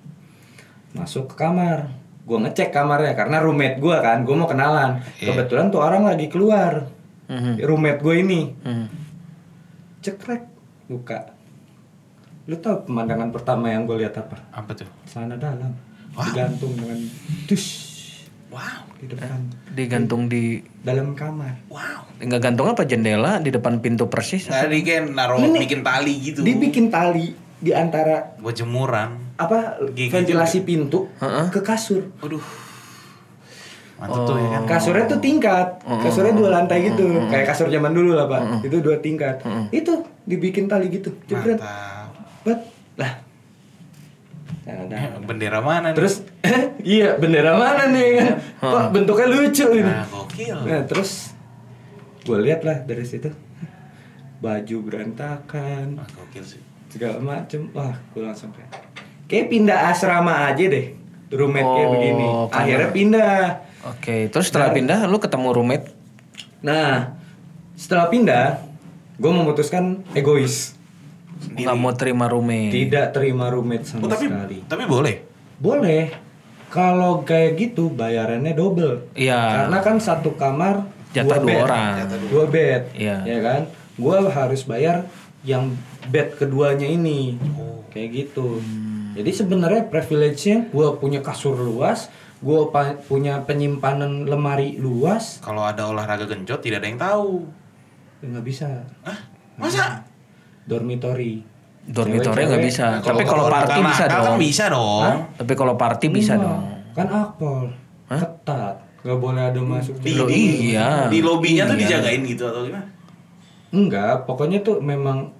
Masuk ke kamar. Gue ngecek kamarnya karena roommate gue kan, gue mau kenalan. Iya. Kebetulan tuh orang lagi keluar. Mhm. Roommate gue ini Mhm. cekrek buka. Lu tahu pemandangan pertama yang gue lihat apa? Apa tuh? Celana dalam Wah. digantung dengan dus Wow. di depan Digantung di dalam kamar. Wow. nggak gantung apa jendela di depan pintu persis. Nah, dia kayak naruh Ini- bikin tali gitu. Dibikin tali di antara buat jemuran. apa Gigi ventilasi pintu Heeh. ke kasur. Waduh. Mantap tuh ya kan. Kasurnya tuh tingkat, kasurnya dua lantai gitu, kayak kasur zaman dulu lah pak. Itu dua tingkat. Itu dibikin tali gitu, jebret, Mantap. bet, lah. Dalam. Bendera mana nih? Terus iya bendera mana nih kan? Kok bentuknya lucu ini. Nah, gokil. Nah terus gue lihat lah dari situ baju berantakan Wah, gokil sih. segala macem wah gue langsung kayak kayak pindah asrama aja deh roommate kayak Oh, begini karena- akhirnya pindah Oke, terus setelah pindah lu ketemu roommate. nah setelah pindah gue memutuskan egois Nggak mau terima roommate. tidak terima roommate Oh, sama tapi sekali tapi boleh. boleh kalau kayak gitu bayarannya double Iya. karena kan satu kamar Jatah dua bed. orang. dua bed Iya. ya kan gue harus bayar yang bed keduanya ini Oh. kayak gitu jadi sebenarnya privilege-nya gue punya kasur luas gue punya penyimpanan lemari luas Kalau ada olahraga genjot tidak ada yang tahu. Nggak bisa Hah? Masa? Dormitory Dormitory nggak bisa. Nah, Tapi kalau party bisa dong. Kan bisa dong. Hah? Tapi kalau party bisa dong. kan akpol ketat nggak boleh ada masuk Di, di, iya. di lobinya tuh Iya. dijagain gitu atau gimana? enggak pokoknya tuh memang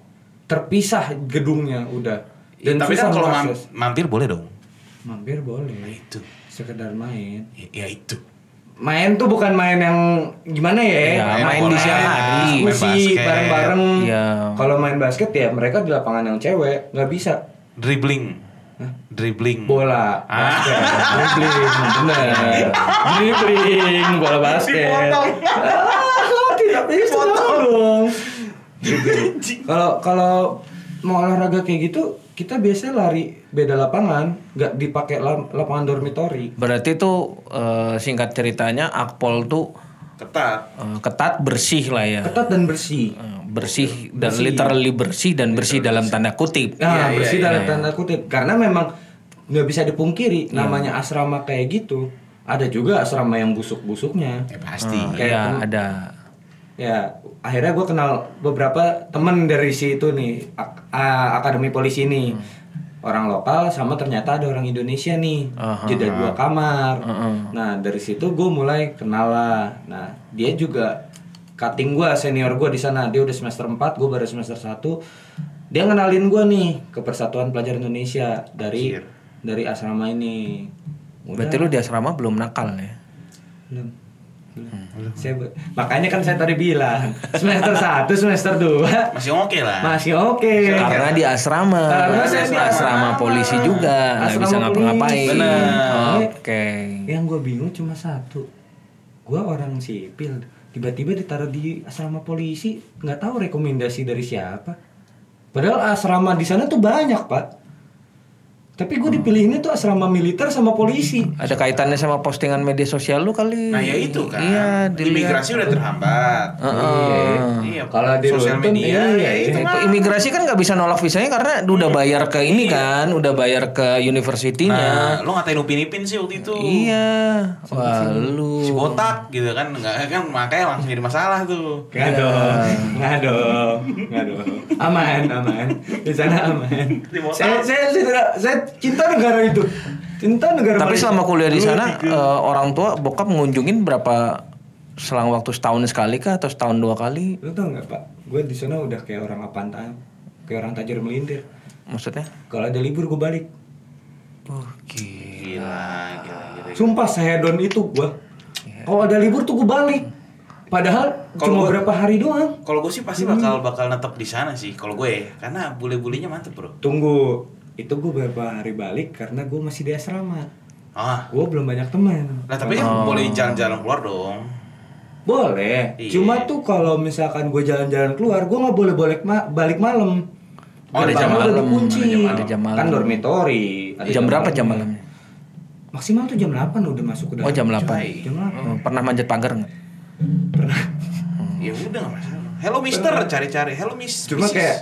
terpisah gedungnya udah Ya, tapi kan kalau mampir boleh dong. mampir Ya boleh itu. sekedar main Ya, ya itu. Main tuh bukan main yang gimana ya, Ya, main di siang hari. Main diskusi basket. bareng-bareng Iya. kalau main basket ya mereka di lapangan yang cewek nggak bisa Dribbling. Dribbling. bola Ah. basket dribbling bener dribbling bola basket ah, tidak bisa dong Dribbling. kalau kalau mau olahraga kayak gitu kita biasanya lari beda lapangan nggak dipakai la- lapangan dormitory Berarti tuh eh, singkat ceritanya Akpol tuh Ketat. eh, ketat bersih lah ya. ketat dan bersih Eh, bersih dan Bersih. literally bersih dan bersih dalam tanda kutip. Nah, Iya, bersih iya, dalam iya. tanda kutip karena memang nggak bisa dipungkiri Iya. namanya asrama kayak gitu. Ada juga asrama yang busuk-busuknya. Ya pasti. Eh, Kayak tem- ada. Ya, akhirnya gue kenal beberapa temen dari situ nih ak- akademi polisi ini. Hmm. orang lokal sama ternyata ada orang Indonesia nih Aha. jeda dua kamar Heeh. nah dari situ gue mulai kenal lah nah dia juga cutting gue senior gue di sana dia udah semester 4 gue baru semester 1 dia ngenalin gue nih ke Persatuan Pelajar Indonesia dari Anjir. dari asrama ini Udah. Berarti lu di asrama belum nakal ya? Belum. Belum. Saya makanya kan saya tadi bilang semester 1 semester 2 Masih oke lah. masih oke. Karena di asrama. Karena saya di asrama asrama. polisi juga, nggak Asrama bisa ngapa-ngapain. Oke. Yang gue bingung cuma satu. Gue orang sipil, tiba-tiba ditaruh di asrama polisi, nggak tahu rekomendasi dari siapa. Padahal asrama di sana tuh banyak pak. Tapi gue dipilihinnya tuh asrama militer sama polisi. Ada kaitannya sama postingan media sosial lu kali? Nah ya itu kan. Iya, dilihat. Imigrasi udah terhambat. Heeh. Iya. Kalau di sosial media, iya, ya itu Itu mah. imigrasi kan nggak bisa nolak visanya karena udah bayar ke ini kan, udah bayar ke universitinya. Nah, lo ngatain Upin Ipin sih waktu itu. Iya. Wah, lu. Si botak gitu kan, nggak kan makanya langsung jadi masalah tuh. Nggak dong, nggak dong, nggak dong. Aman, aman. Di sana aman. Saya, saya, saya, saya cinta negara itu. Cinta negara. Tapi Malaysia. selama kuliah di sana eh, orang tua bokap ngunjungin berapa selang waktu setahun sekali kah atau setahun dua kali? Lu tau nggak pak? Gue di sana udah kayak orang apaan kayak orang tajir melintir. Maksudnya? Kalau ada libur gue balik. Oh, Gila, gila, gila. Sumpah saya don itu gue. Kalau ada libur tuh gue balik. Padahal Kalau cuma gua- berapa hari doang. Kalau gue sih pasti bakal bakal netep di sana sih. Kalau gue, karena bule-bulenya mantep bro. Tunggu, itu gue beberapa hari balik karena gue masih di asrama. Ah, Gue belum banyak teman. nah tapi kan boleh jalan-jalan keluar dong. Boleh. Iya. Cuma tuh kalau misalkan gue jalan-jalan keluar, gue nggak boleh balik ma- balik malam. Oh, ada jam malam. dikunci. Ada jam- ada jam malam. Kan dormitori. ada jam berapa malamnya. jam malamnya? Maksimal tuh jam 8 udah masuk ke dalam. Oh jam 8 Jam 8. Oh, Pernah manjat pagar nggak? Pernah. Ya udah nggak masalah. Hello Mister, cari-cari. Hello Miss. Cuma Mrs. kayak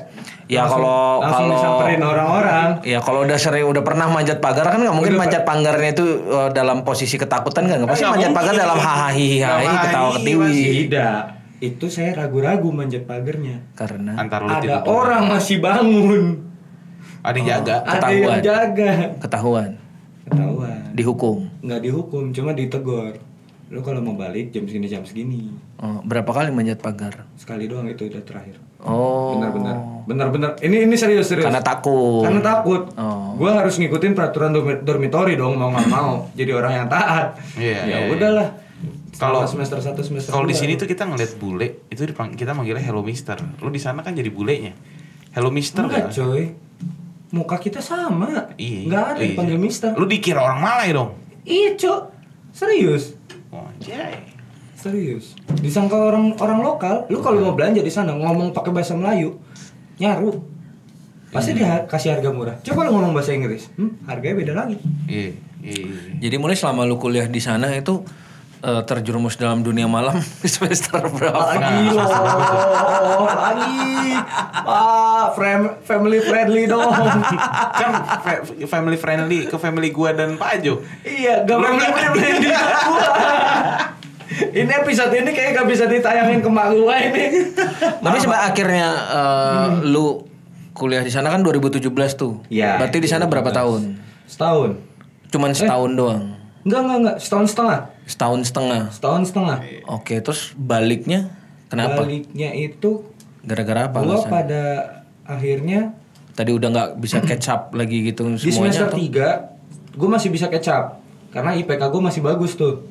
Ya langsung- kalau langsung kalau disamperin orang-orang. Ya kalau udah sering udah pernah manjat pagar kan nggak mungkin Udah, manjat pagarnya itu eh, dalam posisi ketakutan kan? Nggak pasti manjat mungkin. pagar dalam hahaha ketawa ketiwi. Tidak. Itu saya ragu-ragu manjat pagarnya. Karena Antar lu Ada tidur. orang masih bangun. Ada yang jaga. Ada Ketahuan. yang jaga. ketahuan, Ketahuan. dihukum. Nggak dihukum, cuma ditegor. Lu kalau mau balik jam segini jam segini. Oh, berapa kali manjat pagar? Sekali doang itu udah terakhir. Oh. Benar-benar. Benar-benar. Ini ini serius serius. Karena takut. Karena takut. Oh. Gua harus ngikutin peraturan dormi- dormitori dong mau nggak mau. Jadi orang yang taat. Iya, Ya iya, udahlah. Kalau- semester 1 semester Kalau di sini tuh kita ngeliat bule, itu dipang- kita manggilnya Hello Mister. Lu di sana kan jadi bulenya. Hello Mister enggak kan? coy. Muka kita sama. Iya. Enggak ada iya. dipanggil mister. Lu dikira orang Malay dong. Iya, Cok. Serius. Oh, jay. Serius. Disangka orang orang lokal, lu kalau mau belanja di sana ngomong pakai bahasa Melayu, nyaru. Pasti dia kasih harga murah. Coba lu ngomong bahasa Inggris, hmm, harganya beda lagi. Iya, iya. iya. Jadi mulai selama lu kuliah di sana itu eh, terjerumus dalam dunia malam di semester berapa? Lagi loh, lagi. Pak, frame- family friendly dong. kan fa- family friendly ke family gua dan Pak Ajo. iya, gak family friendly gua. Ini episode ini kayak gak bisa ditayangin ke mak gua ini. Tapi sebab akhirnya eh, lu kuliah di sana kan 2017 tuh. Iya, Berarti di sana berapa 2017. tahun? Setahun. Cuman setahun doang. Enggak, enggak, enggak. Setahun setengah. Setahun setengah. Setahun setengah. Oke, terus baliknya kenapa? Baliknya itu Gara-gara apa? gua alasan? pada akhirnya Tadi udah nggak bisa catch up lagi gitu di semuanya semester atau? 3 gue masih bisa catch up karena IPK gue masih bagus tuh.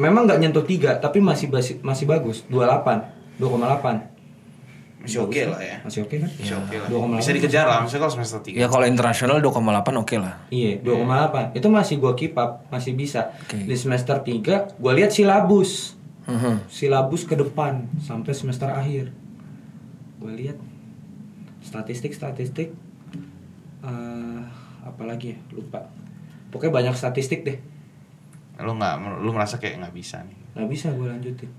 Memang nggak nyentuh 3 tapi masih masih bagus 28 2,8 Masih oke lah ya. masih oke kan? Masih oke lah. 2,8. Bisa dikejar lah, misalnya kalau semester 3. Ya kalau internasional 2,8 oke lah. Iya, 2,8. Itu masih gua keep up, masih bisa. Oke. Di semester 3 gua lihat silabus. Mhm. Silabus ke depan sampai semester akhir. Gua lihat statistik-statistik eh apalagi ya, lupa. Pokoknya banyak statistik deh. Lu nggak, lu merasa kayak nggak bisa nih. Nggak bisa gua lanjutin.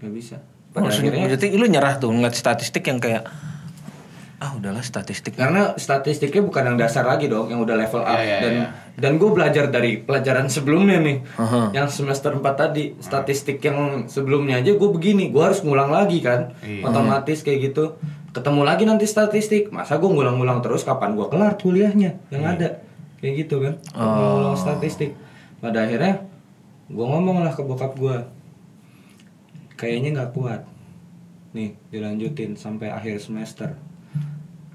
Nggak bisa. Pada Maksudnya, akhirnya. maksudnya lu nyerah tuh ngeliat statistik yang kayak ah udahlah statistik. karena statistiknya bukan yang dasar lagi dong, yang udah level up. Iya, iya, dan iya. dan gue belajar dari pelajaran sebelumnya nih, Aha. yang semester 4 tadi statistik yang sebelumnya aja gue begini, gue harus ngulang lagi kan, Iya. otomatis kayak gitu. ketemu lagi nanti statistik. Masa gue ngulang-ngulang terus? Kapan gue kelar kuliahnya? Yang ada. Kayak gitu kan. Ngulang statistik. Pada akhirnya gue ngomong lah ke bokap gue kayaknya nggak kuat. Nih dilanjutin sampai akhir semester.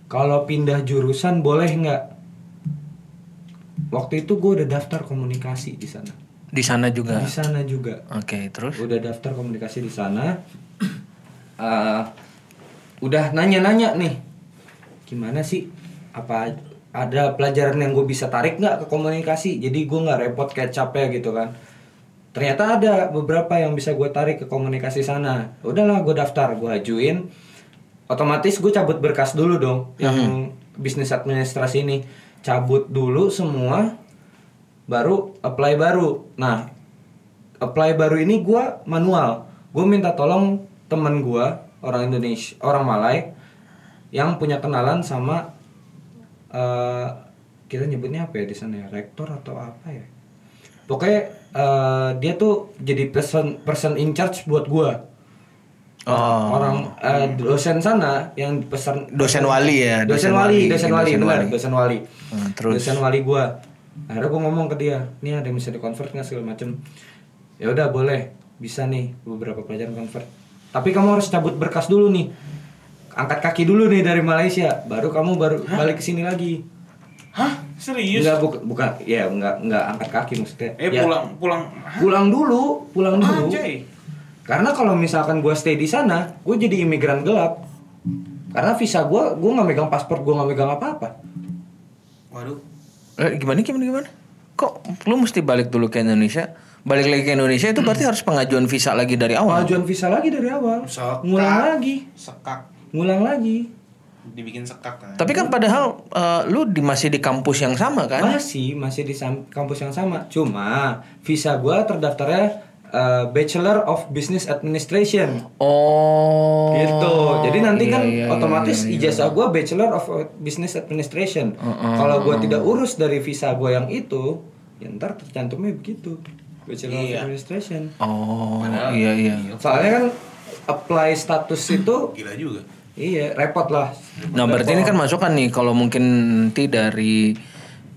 Kalau pindah jurusan boleh nggak? Waktu itu gue udah daftar komunikasi di sana. Di sana juga. di sana juga. Oke, terus? Udah daftar komunikasi di sana. Eh, udah nanya-nanya nih gimana sih? Apa ada pelajaran yang gue bisa tarik nggak ke komunikasi? Jadi gue nggak repot kecapnya gitu kan ternyata ada beberapa yang bisa gue tarik ke komunikasi sana. Udahlah gue daftar gue ajuin. Otomatis gue cabut berkas dulu dong yang bisnis administrasi ini. Cabut dulu semua baru apply baru. Nah apply baru ini gua manual. Gue minta tolong temen gua orang Indonesia orang Malay yang punya kenalan sama eh, kita nyebutnya apa ya di sana ya? Rektor atau apa ya? Pokoknya eh, dia tuh jadi person person in charge buat gua Oh. orang eh, dosen sana yang pesan Dosen wali ya, dosen, dosen wali, wali, dosen dosen wali, benar, wali. dosen wali. Hmm, terus? Dosen wali gua. Akhirnya gua ngomong ke dia, "Nih ada yang bisa di-convert nggak segala macem Ya udah boleh, bisa nih beberapa pelajaran convert. Tapi kamu harus cabut berkas dulu nih. Angkat kaki dulu nih dari Malaysia, baru kamu baru balik ke sini lagi. Hah? Serius? Enggak bukan bukan ya enggak enggak angkat kaki maksudnya. Eh Ya, pulang pulang. pulang dulu, pulang dulu. Anjay. Karena kalau misalkan gue stay di sana, gue jadi imigran gelap. Karena visa gue, gue nggak megang paspor, gue nggak megang apa-apa. Waduh. Eh, gimana gimana gimana? Kok lu mesti balik dulu ke Indonesia? Balik lagi ke Indonesia itu berarti harus pengajuan visa lagi dari awal. Pengajuan visa lagi dari awal, Sekak. ngulang lagi, Sekak. ngulang lagi. Dibikin sekak kan. Tapi kan padahal eh, lu di, masih di kampus yang sama kan? Masih, masih di sam- kampus yang sama. Cuma visa gue terdaftarnya uh, Bachelor of Business Administration. Oh. gitu. Jadi nanti iya, kan iya, iya, otomatis iya, iya. ijazah gue Bachelor of Business Administration. Kalau gue tidak urus dari visa gue yang itu, ya ntar tercantumnya begitu. Bachelor Iya. of Administration. Oh, iya iya. Soalnya kan apply status itu Gila juga. Iya repot lah. Nah, berarti ini kan masukan nih kalau mungkin nanti dari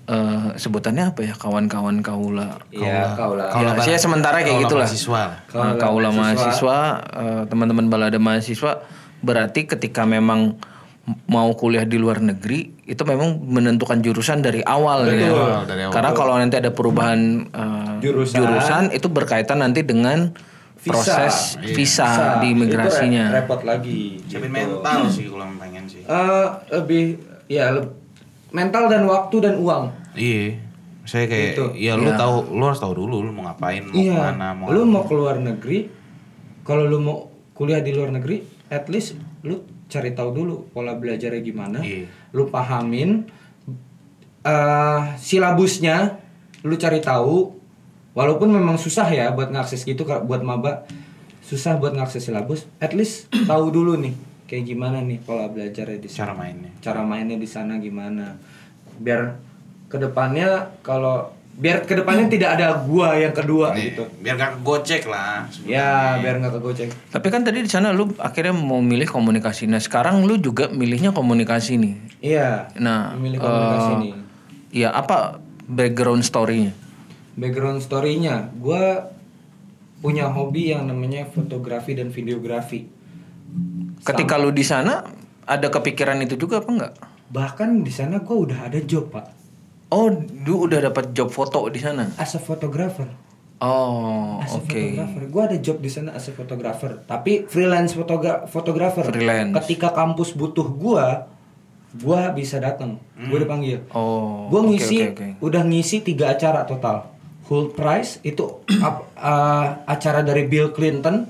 eh, sebutannya apa ya kawan-kawan kaula. Iya, kau lah. Ya, saya sementara kayak Kaula gitulah. mahasiswa. Nah, kaula mahasiswa, eh, teman-teman balada mahasiswa berarti ketika memang mau kuliah di luar negeri itu memang menentukan jurusan dari awal ya. awal, dari awal. Karena kalau nanti ada perubahan eh, Jurusan. jurusan itu berkaitan nanti dengan proses visa, di Itu imigrasinya. re- repot lagi. Siapin gitu. mental sih kalau pengen sih. Eh, lebih ya leb- mental dan waktu dan uang. Iya. Saya kayak Gitu. ya lu tahu lu harus tahu dulu lu mau ngapain, mau iya. ke mana, mau lu mau keluar negeri, kalau lu mau kuliah di luar negeri, at least lu cari tahu dulu pola belajarnya gimana. Iya. Lu pahamin eh silabusnya, lu cari tahu. Walaupun memang susah ya buat ngakses gitu Kak, buat maba. Susah buat ngakses silabus, at least tahu dulu nih kayak gimana nih pola belajarnya di sana cara mainnya. cara mainnya di sana gimana biar ke depannya kalau biar ke depannya tidak ada gua yang kedua Nih, gitu Biar gak gocek lah. ya biar nggak kegocek Tapi kan tadi di sana lu akhirnya mau milih komunikasi. Nah, sekarang lu juga milihnya komunikasi nih. iya Nah, memilih komunikasi eh, nih Iya, apa background story-nya? Background story-nya gua punya hobi yang namanya fotografi dan videografi Ketika lu di sana ada kepikiran itu juga apa enggak? bahkan di sana gua udah ada job pak Oh, lu udah dapat job foto di sana. as a photographer Oh, as a oke. photographer gua ada job di sana as a photographer tapi freelance fotogra photographer Freelance. ketika kampus butuh gua gua bisa datang gua dipanggil Oh. Gue ngisi, oke, oke. udah ngisi tiga acara total. Whole price itu ap- uh, acara dari Bill Clinton,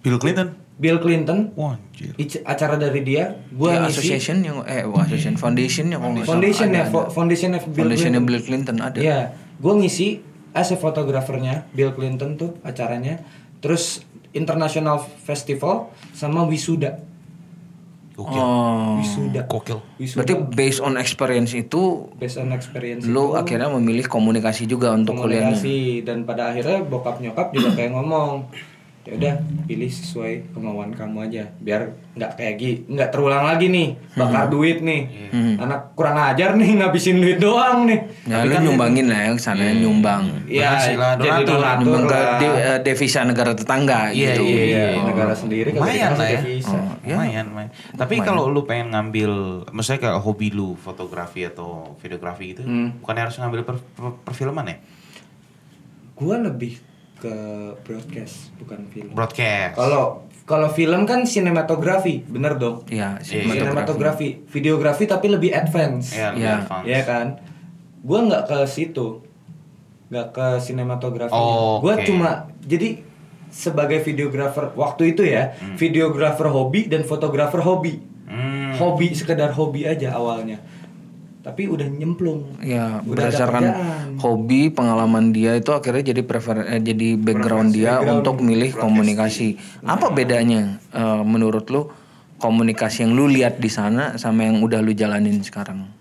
Bill Clinton. Bill Clinton, Wah, anjir. ic- acara dari dia. Gue Ya, ngisi association yang eh oh, association foundation yang foundation ya, ada. foundation of Bill Foundation Clinton. Bill Clinton ada. Iya, gue ngisi as a fotografernya Bill Clinton tuh acaranya. Terus International Festival sama wisuda. Gokil. Oh. Wisuda. Gokil. Wisuda Berarti based on experience itu based on experience lu itu. akhirnya memilih komunikasi juga untuk kuliahnya. komunikasi dan pada akhirnya bokap nyokap juga kayak ngomong ya udah pilih sesuai kemauan kamu aja biar nggak kayak gini nggak terulang lagi nih bakar duit nih anak kurang ajar nih ngabisin duit doang nih Ya Tapi lu kan nyumbangin lah ya sana nyumbang. ya lah, jadi donatur. Nyumbang ke de- eh, devisa negara tetangga Iya, gitu. iya, Iya, Oh. negara sendiri lumayan lah ya. devisa. Oh, lumayan, lumayan. Tapi kalau lu pengen ngambil, misalnya kayak hobi lu fotografi atau videografi gitu, Hmm. bukannya harus ngambil per- per- perfilman ya? gua lebih ke broadcast bukan film. Broadcast. kalau kalau film kan sinematografi bener dong. Iya, sinematografi. sinematografi. Videografi tapi lebih advance. Ya, lebih Iya. advance. ya kan? Gua nggak ke situ. Nggak ke sinematografi Oh, gua cuma jadi sebagai videografer waktu itu ya videografer hobi dan fotografer hobi. Hmm. hobi sekedar hobi aja awalnya tapi udah nyemplung. Ya, Udah berdasarkan hobi, pengalaman dia itu akhirnya jadi prefer eh, jadi background dia background untuk milih komunikasi. Apa bedanya eh, menurut lu komunikasi yang lu lihat di sana sama yang udah lu jalanin sekarang?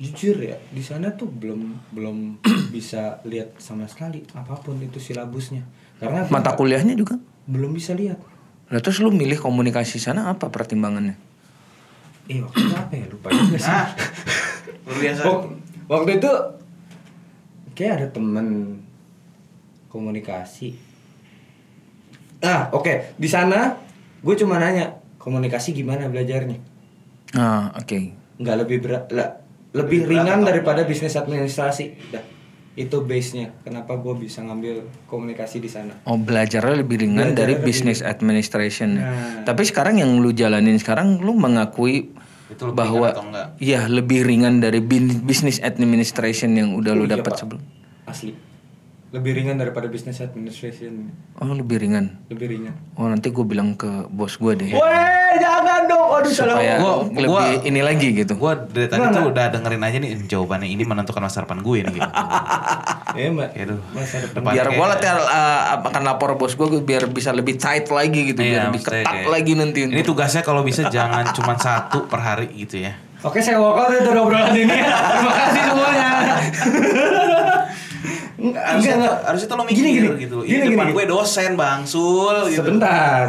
jujur ya di sana tuh belum belum bisa lihat sama sekali apa pun itu silabusnya. Karena Mata kuliahnya juga. belum bisa lihat. Lah terus lu milih komunikasi sana apa pertimbangannya? eh waktu itu apa ya? Lupa juga sih. Ah, luar biasa. Wak- waktu itu kayak ada temen komunikasi ah oke di sana gue cuma nanya komunikasi gimana belajarnya Ah, oke. nggak lebih berat lah, lebih ringan daripada bisnis administrasi dah itu base nya kenapa gue bisa ngambil komunikasi di sana Oh belajarnya lebih ringan Belajarnya dari lebih- business administration. Nah. Tapi sekarang yang lu jalanin sekarang lu mengakui Itu lebih bahwa iya lebih ringan dari bin- business administration yang udah Oh iya, dapat Pak. sebelum. asli lebih ringan daripada bisnis administration Oh lebih ringan. lebih ringan Oh nanti gue bilang ke bos gue deh. Weh, jangan dong. Aduh, salah. supaya Gua- lebih gua- ini lagi gitu. Gue dari tadi tuh udah dengerin aja nih jawabannya ini menentukan masa depan gue nih gitu. Mbak. Ya, aduh. Masa depan. Biar gue latihan uh, akan lapor bos gue biar bisa lebih tight lagi gitu, biar Iya, lebih maksudnya ketat kayak- lagi nanti. Ini tugasnya kalau bisa jangan cuma satu per hari gitu ya. Oke, saya walk out ya dari obrolan ini. Terima kasih semuanya. Enggak, Harusnya, enggak. harusnya tuh lo mikir Gini, gini. gitu. Gini, Ini depan gini. gue dosen bang Sul gitu. Sebentar.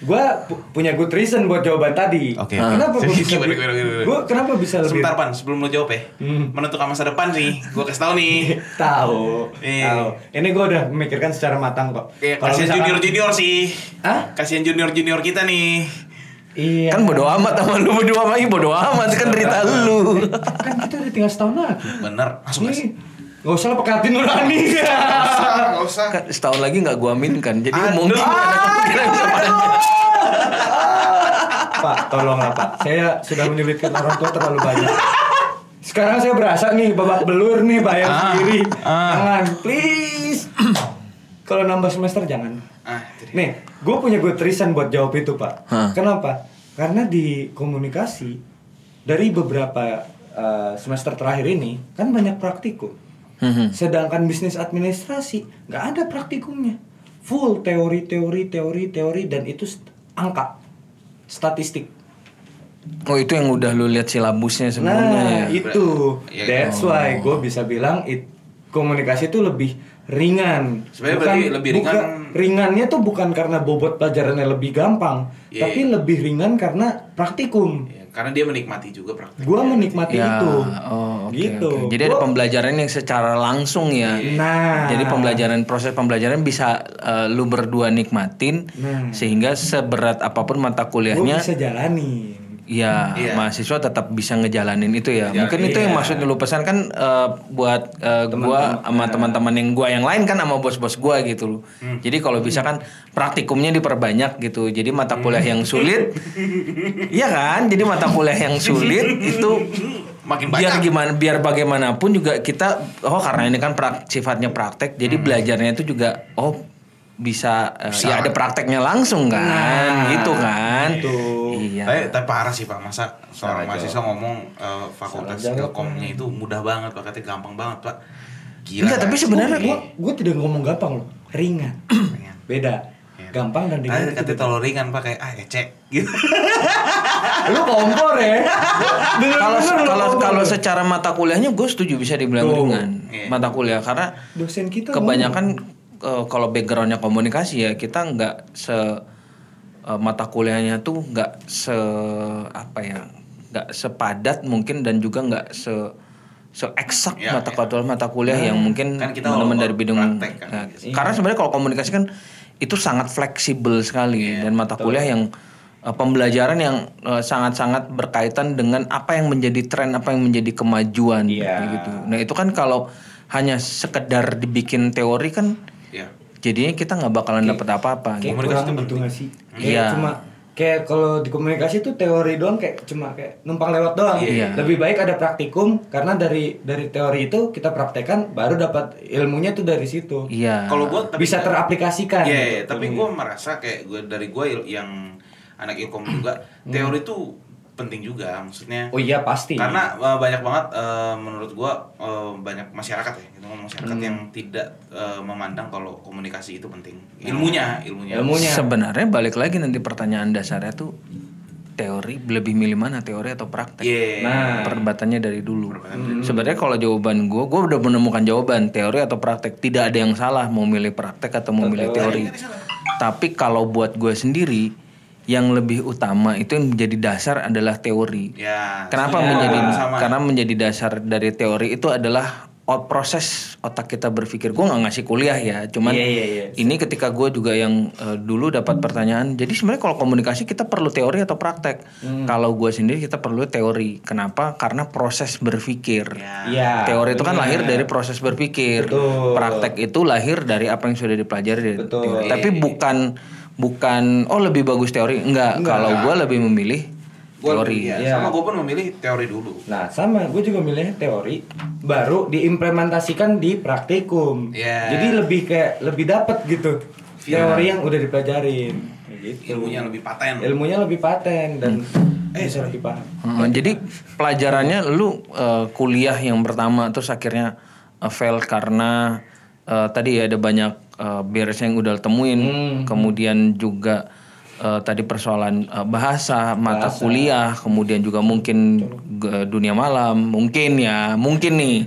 Gua pu- punya good reason buat jawaban tadi. Oke. Kenapa gua bisa Gimana, gimana, gimana? Gua kenapa bisa lebih Sebentar pan, sebelum lo jawab ya. Hmm. Menentukan masa depan nih, gue kasih tau nih. tahu. Iya. Tahu. Ini gua udah memikirkan secara matang kok. Kalau kasihan misalkan- junior junior sih. Hah? Kasihan junior junior kita nih. Iya. Kan bodo amat sama lu berdua sama bodo amat kan derita lu. kan kita udah tinggal setahun lagi. Bener, langsung kasih. Gak usah lah pakai hati nurani. Gak usah. Kan setahun lagi nggak gua aminkan. Jadi Aduh. mungkin ada kemungkinan bisa panjang. Pak, tolonglah Pak. Saya sudah menyulitkan orang tua terlalu banyak. Sekarang saya berasa nih babak belur nih bayar Ah, sendiri. ah. Jangan, please. Kalau nambah semester jangan. Ah. Nih, gue punya good reason buat jawab itu Pak. Hah. Kenapa? Karena di komunikasi dari beberapa uh, semester terakhir ini kan banyak praktikum. Mhm. Sedangkan bisnis administrasi nggak ada praktikumnya. Full teori, teori, teori, teori dan itu st- angka, statistik. Oh itu yang udah lu lihat silabusnya sebelumnya Nah ya. itu, Iya, that's why gue bisa bilang it, komunikasi itu lebih ringan. Sebenarnya berarti lebih ringan- bukan- ringannya tuh bukan karena bobot pelajarannya lebih gampang, Iya, tapi iya. lebih ringan karena praktikum. Ya, karena dia menikmati juga praktek. Gue menikmati Ya, itu, oh, oke, gitu. oke. Jadi ada Gua- pembelajaran yang secara langsung ya. Nah, Jadi pembelajaran proses pembelajaran bisa eh, lu berdua nikmatin Nah. sehingga seberat apa pun mata kuliahnya bisa jalanin. Ya Iya. mahasiswa tetap bisa ngejalanin itu ya. Mungkin itu yang iya. maksud lu pesan kan eh, buat eh, gua sama teman-teman yang gua yang lain kan sama bos-bos gua gitu loh. Hmm. Jadi kalau bisa kan praktikumnya diperbanyak gitu. Jadi mata kuliah yang sulit Iya kan? Jadi mata kuliah yang sulit itu Makin biar banyak. gimana biar bagaimanapun juga kita oh karena ini kan prak- sifatnya praktek jadi Hmm. belajarnya itu juga oh bisa, eh, ya ada prakteknya langsung kan Nah, gitu kan gitu. iya Tapi, tapi parah sih pak, masa seorang Salah mahasiswa ngomong eh, fakultas ilkomnya itu mudah banget pak, katanya gampang banget pak. Gila. Enggak, tapi sebenarnya gue gue tidak ngomong gampang loh, ringan. Beda. Iya. Gampang dan ringan. Tadi itu katanya terlalu ringan pak, kayak ah ecek gitu. Lu kompor ya. Kalau kalau kompor. kalau secara mata kuliahnya gue setuju bisa dibilang Tuh. ringan Iya. mata kuliah karena dosen kita kebanyakan eh, kalau backgroundnya komunikasi ya kita nggak se eh, mata kuliahnya tuh nggak se apa ya nggak sepadat mungkin dan juga nggak se se eksak Ya, mata ya. kuliah mata kuliah yang mungkin Kan teman-teman dari bidang praktek kan, ya, gitu. karena sebenarnya kalau komunikasi kan itu sangat fleksibel sekali Iya, dan mata kuliah yang eh, pembelajaran yang sangat-sangat berkaitan dengan apa yang menjadi tren apa yang menjadi kemajuan Iya. kayak gitu. Nah itu kan kalau hanya sekedar dibikin teori kan ya jadinya kita nggak bakalan dapat apa-apa. Kayak Komunikasi itu gitu nggak sih? Kayak Iya. cuma kayak kalau di komunikasi tuh teori doang kayak cuma kayak numpang lewat doang. Iya. Lebih baik ada praktikum karena dari dari teori itu kita praktekkan baru dapat ilmunya tuh dari situ. Iya. kalau gue Bisa teraplikasikan. Iya, gitu iya, tapi gue merasa kayak gue dari gue yang anak ilkom juga teori itu penting juga maksudnya Oh iya pasti. karena uh, banyak banget uh, menurut gue uh, banyak masyarakat ya gitu masyarakat Hmm. yang tidak uh, memandang kalau komunikasi itu penting ilmunya ilmunya Ilmunya. Sebenarnya balik lagi nanti pertanyaan dasarnya tuh teori lebih milih mana teori atau praktek? Iya. Nah. Perdebatannya dari dulu. Sebenarnya kalau jawaban gue, gue udah menemukan jawaban teori atau praktek. Tidak ada yang salah mau milih praktek atau mau milih teori. Tapi kalau buat gue sendiri, yang lebih utama itu yang menjadi dasar adalah teori. ya Kenapa setuju. menjadi sama karena menjadi dasar dari teori itu adalah proses otak kita berpikir. Gue nggak ngasih kuliah ya, cuman Iya, iya, iya. ini ketika gue juga yang eh, dulu dapat pertanyaan. Jadi sebenarnya kalau komunikasi kita perlu teori atau praktek. Hmm. Kalau gue sendiri kita perlu teori. Kenapa? Karena proses berpikir. Ya. Iya. Teori itu kan benar. lahir dari proses berpikir. Betul. Praktek itu lahir dari apa yang sudah dipelajari dari Betul. teori. Tapi bukan bukan oh lebih bagus teori. Enggak. Kalau gue lebih memilih Gua- teori. iya, Iya. sama gue pun memilih teori dulu Nah sama, gue juga milih teori baru diimplementasikan di praktikum. Iya. Jadi lebih kayak lebih dapat gitu Iya. teori yang udah dipelajarin. Gitu. ilmunya lebih paten Ilmunya lebih paten dan Eh, bisa lebih paham. Heeh, jadi pelajarannya lu eh, kuliah yang pertama terus akhirnya eh, fail karena eh, tadi ya ada banyak eh, beres yang udah temuin, kemudian juga eh, tadi persoalan eh, bahasa, mata kuliah, kemudian juga mungkin ge- dunia malam, mungkin ya, mungkin nih.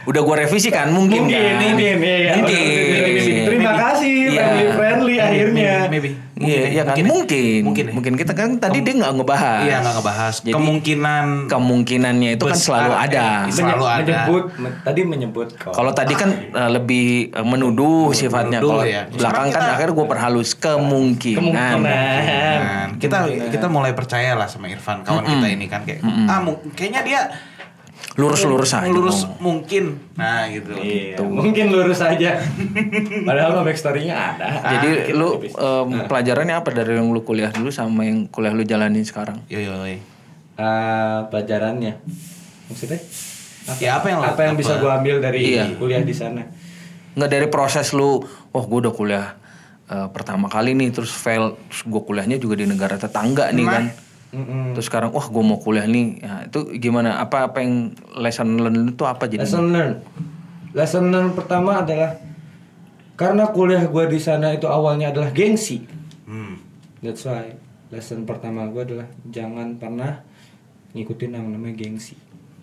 Udah gua revisi kan, mungkin, Mungkin, kan? mungkin, iya, mungkin. udah direvisi. Terima kasih, Iya. family friendly akhirnya. maybe Iya, iya kan? Mungkin. Mungkin ya. Mungkin kita kan tadi dia nggak ngebahas. iya nggak ngebahas Jadi, kemungkinan kemungkinannya itu kan selalu eh, ada. Iya, selalu ada. menyebut, me- tadi menyebut kok. Kalau tadi kan uh, lebih uh, menuduh sifatnya. menuduh Kalau ya. belakang kan akhirnya gue perhalus kemungkinan. kemungkinan. Nah, kita kita mulai percaya lah sama Irfan kawan kita ini kan kayak ah mu- kayaknya dia Lurus-lurus aja. lurus ngomong. mungkin nah gitu Iya, mungkin lurus aja. Padahal mah backstory-nya ada. Jadi Ah, lu um, pelajarannya apa dari yang lu kuliah dulu sama yang kuliah lu jalanin sekarang? yo yo yo. Ah, pelajarannya maksudnya Ya, apa yang lo- apa yang bisa apa- gua ambil dari Iya. kuliah di sana Nggak dari proses lu, oh gue udah kuliah uh, pertama kali nih terus fail, terus gue kuliahnya juga di negara tetangga nih kan. Mm-mm. Terus sekarang, wah gue mau kuliah nih, ya, itu gimana? Apa apa yang lesson learn itu apa jadi? lesson learn lesson learn pertama adalah karena kuliah gua di sana itu awalnya adalah gengsi hmm. that's why lesson pertama gua adalah jangan pernah ngikutin yang namanya gengsi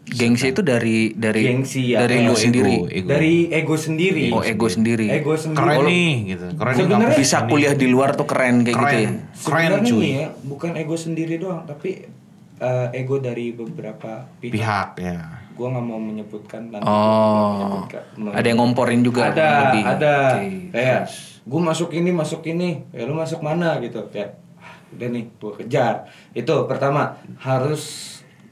Gengsi itu dari dari Gengsi, ya. dari Ego, lu sendiri. ego. dari ego sendiri Oh ego sendiri. ego sendiri keren nih gitu keren Sebenarnya- Bisa kuliah di luar tuh keren kayak gitu ya. keren keren Sebenarnya cuy nih ya, bukan ego sendiri doang, tapi eh, ego dari beberapa pihak. pihak ya Gua nggak mau menyebutkan nanti. Oh. gua menyebutkan. Ada yang ngomporin juga Ada, lebih. ada. Oke, Kayak, gue masuk ini, masuk ini. Ya lu masuk mana gitu? Kayak, "Ah, udah nih, gue kejar. Itu pertama harus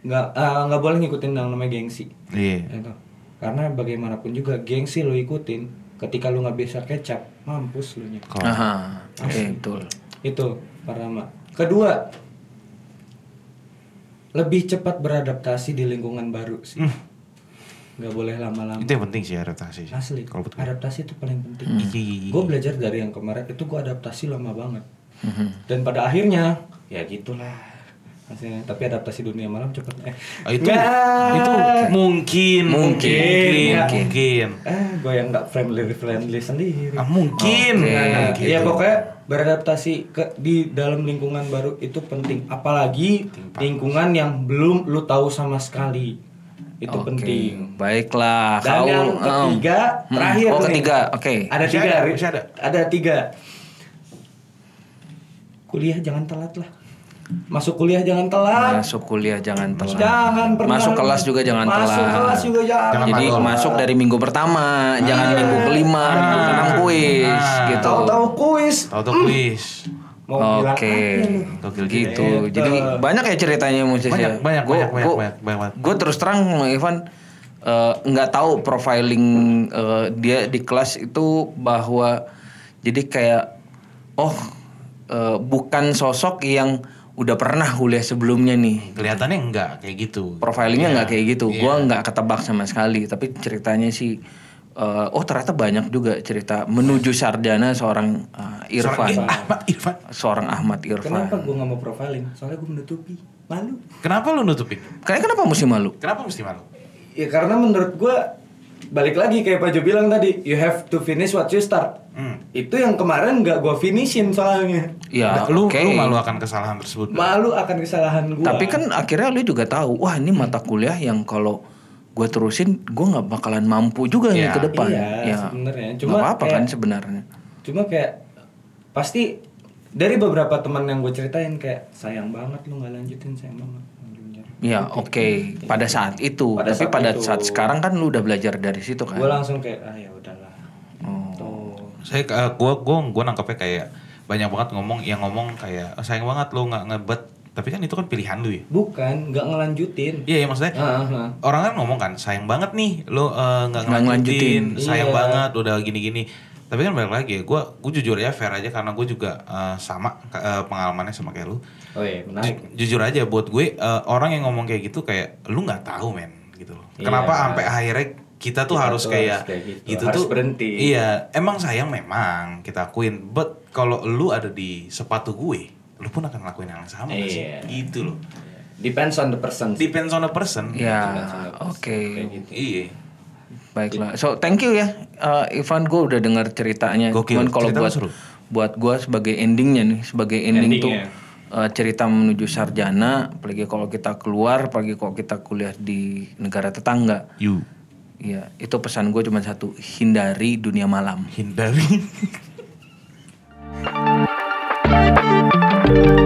nggak ah, nggak boleh ngikutin yang namanya gengsi. iya Itu. Karena bagaimanapun juga gengsi lu ikutin, ketika lu nggak bisa kecap, mampus lu nya. Aha. Oke, betul. Itu pertama. Kedua, lebih cepat beradaptasi di lingkungan baru sih. Nggak boleh lama-lama. itu yang penting sih adaptasi sih. Asli. kalau betul Adaptasi itu paling penting. Iya, iya, iya. Gue belajar dari yang kemarin itu gue adaptasi lama banget. Mhm. Dan pada akhirnya ya gitulah. Hasilnya. Tapi adaptasi dunia malam cepat. Eh, Oh, itu nggak. itu mungkin Mungkin, mungkin nggak. mungkin Eh, gue yang nggak friendly friendly sendiri. ah, mungkin Oke. Nah, gitu. ya pokoknya beradaptasi ke di dalam lingkungan baru itu penting. Apalagi lingkungan yang belum lu tahu sama sekali. itu Oke, penting. Baiklah. Dan Kau- yang em, ketiga, hmm. terakhir Oh nih. ketiga, oke. Ada tiga, ada, masih ada. Ada tiga. Kuliah jangan telat lah. Masuk kuliah jangan telat. Masuk kuliah jangan telat. Jangan pernah. Masuk kelas juga jangan telat. Masuk kelas juga jangan. Jangan Jadi masuk dari minggu pertama, jangan minggu kelima, minggu keenam kuis Ah. gitu. Tahu-tahu kuis. Tahu-tahu kuis. Mau bilang Oke? Gokil gitu. Gitu. Jadi banyak ya ceritanya musisi. Banyak, banyak, Gua- banyak, banyak, gua- banyak, banyak banget. Gue terus terang, Ivan eh, nggak tahu profiling eh, dia di kelas itu bahwa jadi kayak oh eh, bukan sosok yang udah pernah kuliah sebelumnya nih. Kelihatannya enggak kayak gitu. Profilingnya nggak kayak gitu. Iya. Gua nggak ketebak sama sekali. Tapi ceritanya sih, eh, oh ternyata banyak juga cerita menuju sarjana seorang eh, Seorang Irfan, Ahmad Irfan. seorang Ahmad Irfan. Kenapa gue nggak mau profiling? Soalnya gue menutupi. Malu. Kenapa lu nutupin? Kayaknya kenapa mesti malu? Kenapa mesti malu? Ya karena menurut gue balik lagi kayak Pak Jo bilang tadi, you have to finish what you start. Hmm. Itu yang kemarin nggak gue finishin soalnya. Ya, Nah, lu oke. lu malu akan kesalahan tersebut. Malu akan kesalahan gue. Tapi kan akhirnya lu juga tahu, wah ini mata kuliah yang kalau gue terusin, gue nggak bakalan mampu juga nih Iya. ke depan. Iya, ya, sebenarnya. Cuma apa-apa kayak- kan sebenarnya. cuma kayak pasti dari beberapa teman yang gue ceritain kayak sayang banget lu nggak lanjutin sayang banget. Ya oke, pada saat itu. Pada Tapi saat pada itu. saat sekarang kan lu udah belajar dari situ kan. Gue langsung kayak ah ya udahlah. Oh. Tuh. Saya uh, gua gua gua nangkepnya kayak banyak banget ngomong yang ngomong kayak "Oh, sayang banget lu nggak ngebet tapi kan itu kan pilihan lu ya Bukan, nggak ngelanjutin. iya ya maksudnya Ah, ah. orang kan ngomong kan sayang banget nih lu uh, nggak Nggak ngelanjutin ngelanjutin. sayang Iya. banget udah gini-gini tapi kan balik lagi ya gue gue jujur aja fair aja karena gue juga uh, sama uh, pengalamannya sama kayak lu Oh iya, menarik. Ju- jujur aja buat gue uh, orang yang ngomong kayak gitu kayak lu nggak tahu men gitu loh Iya. kenapa sampai akhirnya kita tuh Kita harus tuh kayak, harus kayak gitu. gitu Harus tuh berhenti. iya emang sayang memang kita akuin but kalau lu ada di sepatu gue lu pun akan ngelakuin hal yang sama nggak sih Iya. gitu loh Depends on the person. depends on the person Ya, oke. Kayak gitu. iya Baiklah. So thank you ya uh, Ivan gue udah dengar ceritanya. Gokil. Cuman kalau buat buat gue sebagai endingnya nih, sebagai ending, endingnya. tuh uh, cerita menuju sarjana, apalagi kalau kita keluar, apalagi kalau kita kuliah di negara tetangga. You. Iya, itu pesan gue cuma satu, hindari dunia malam. Hindari.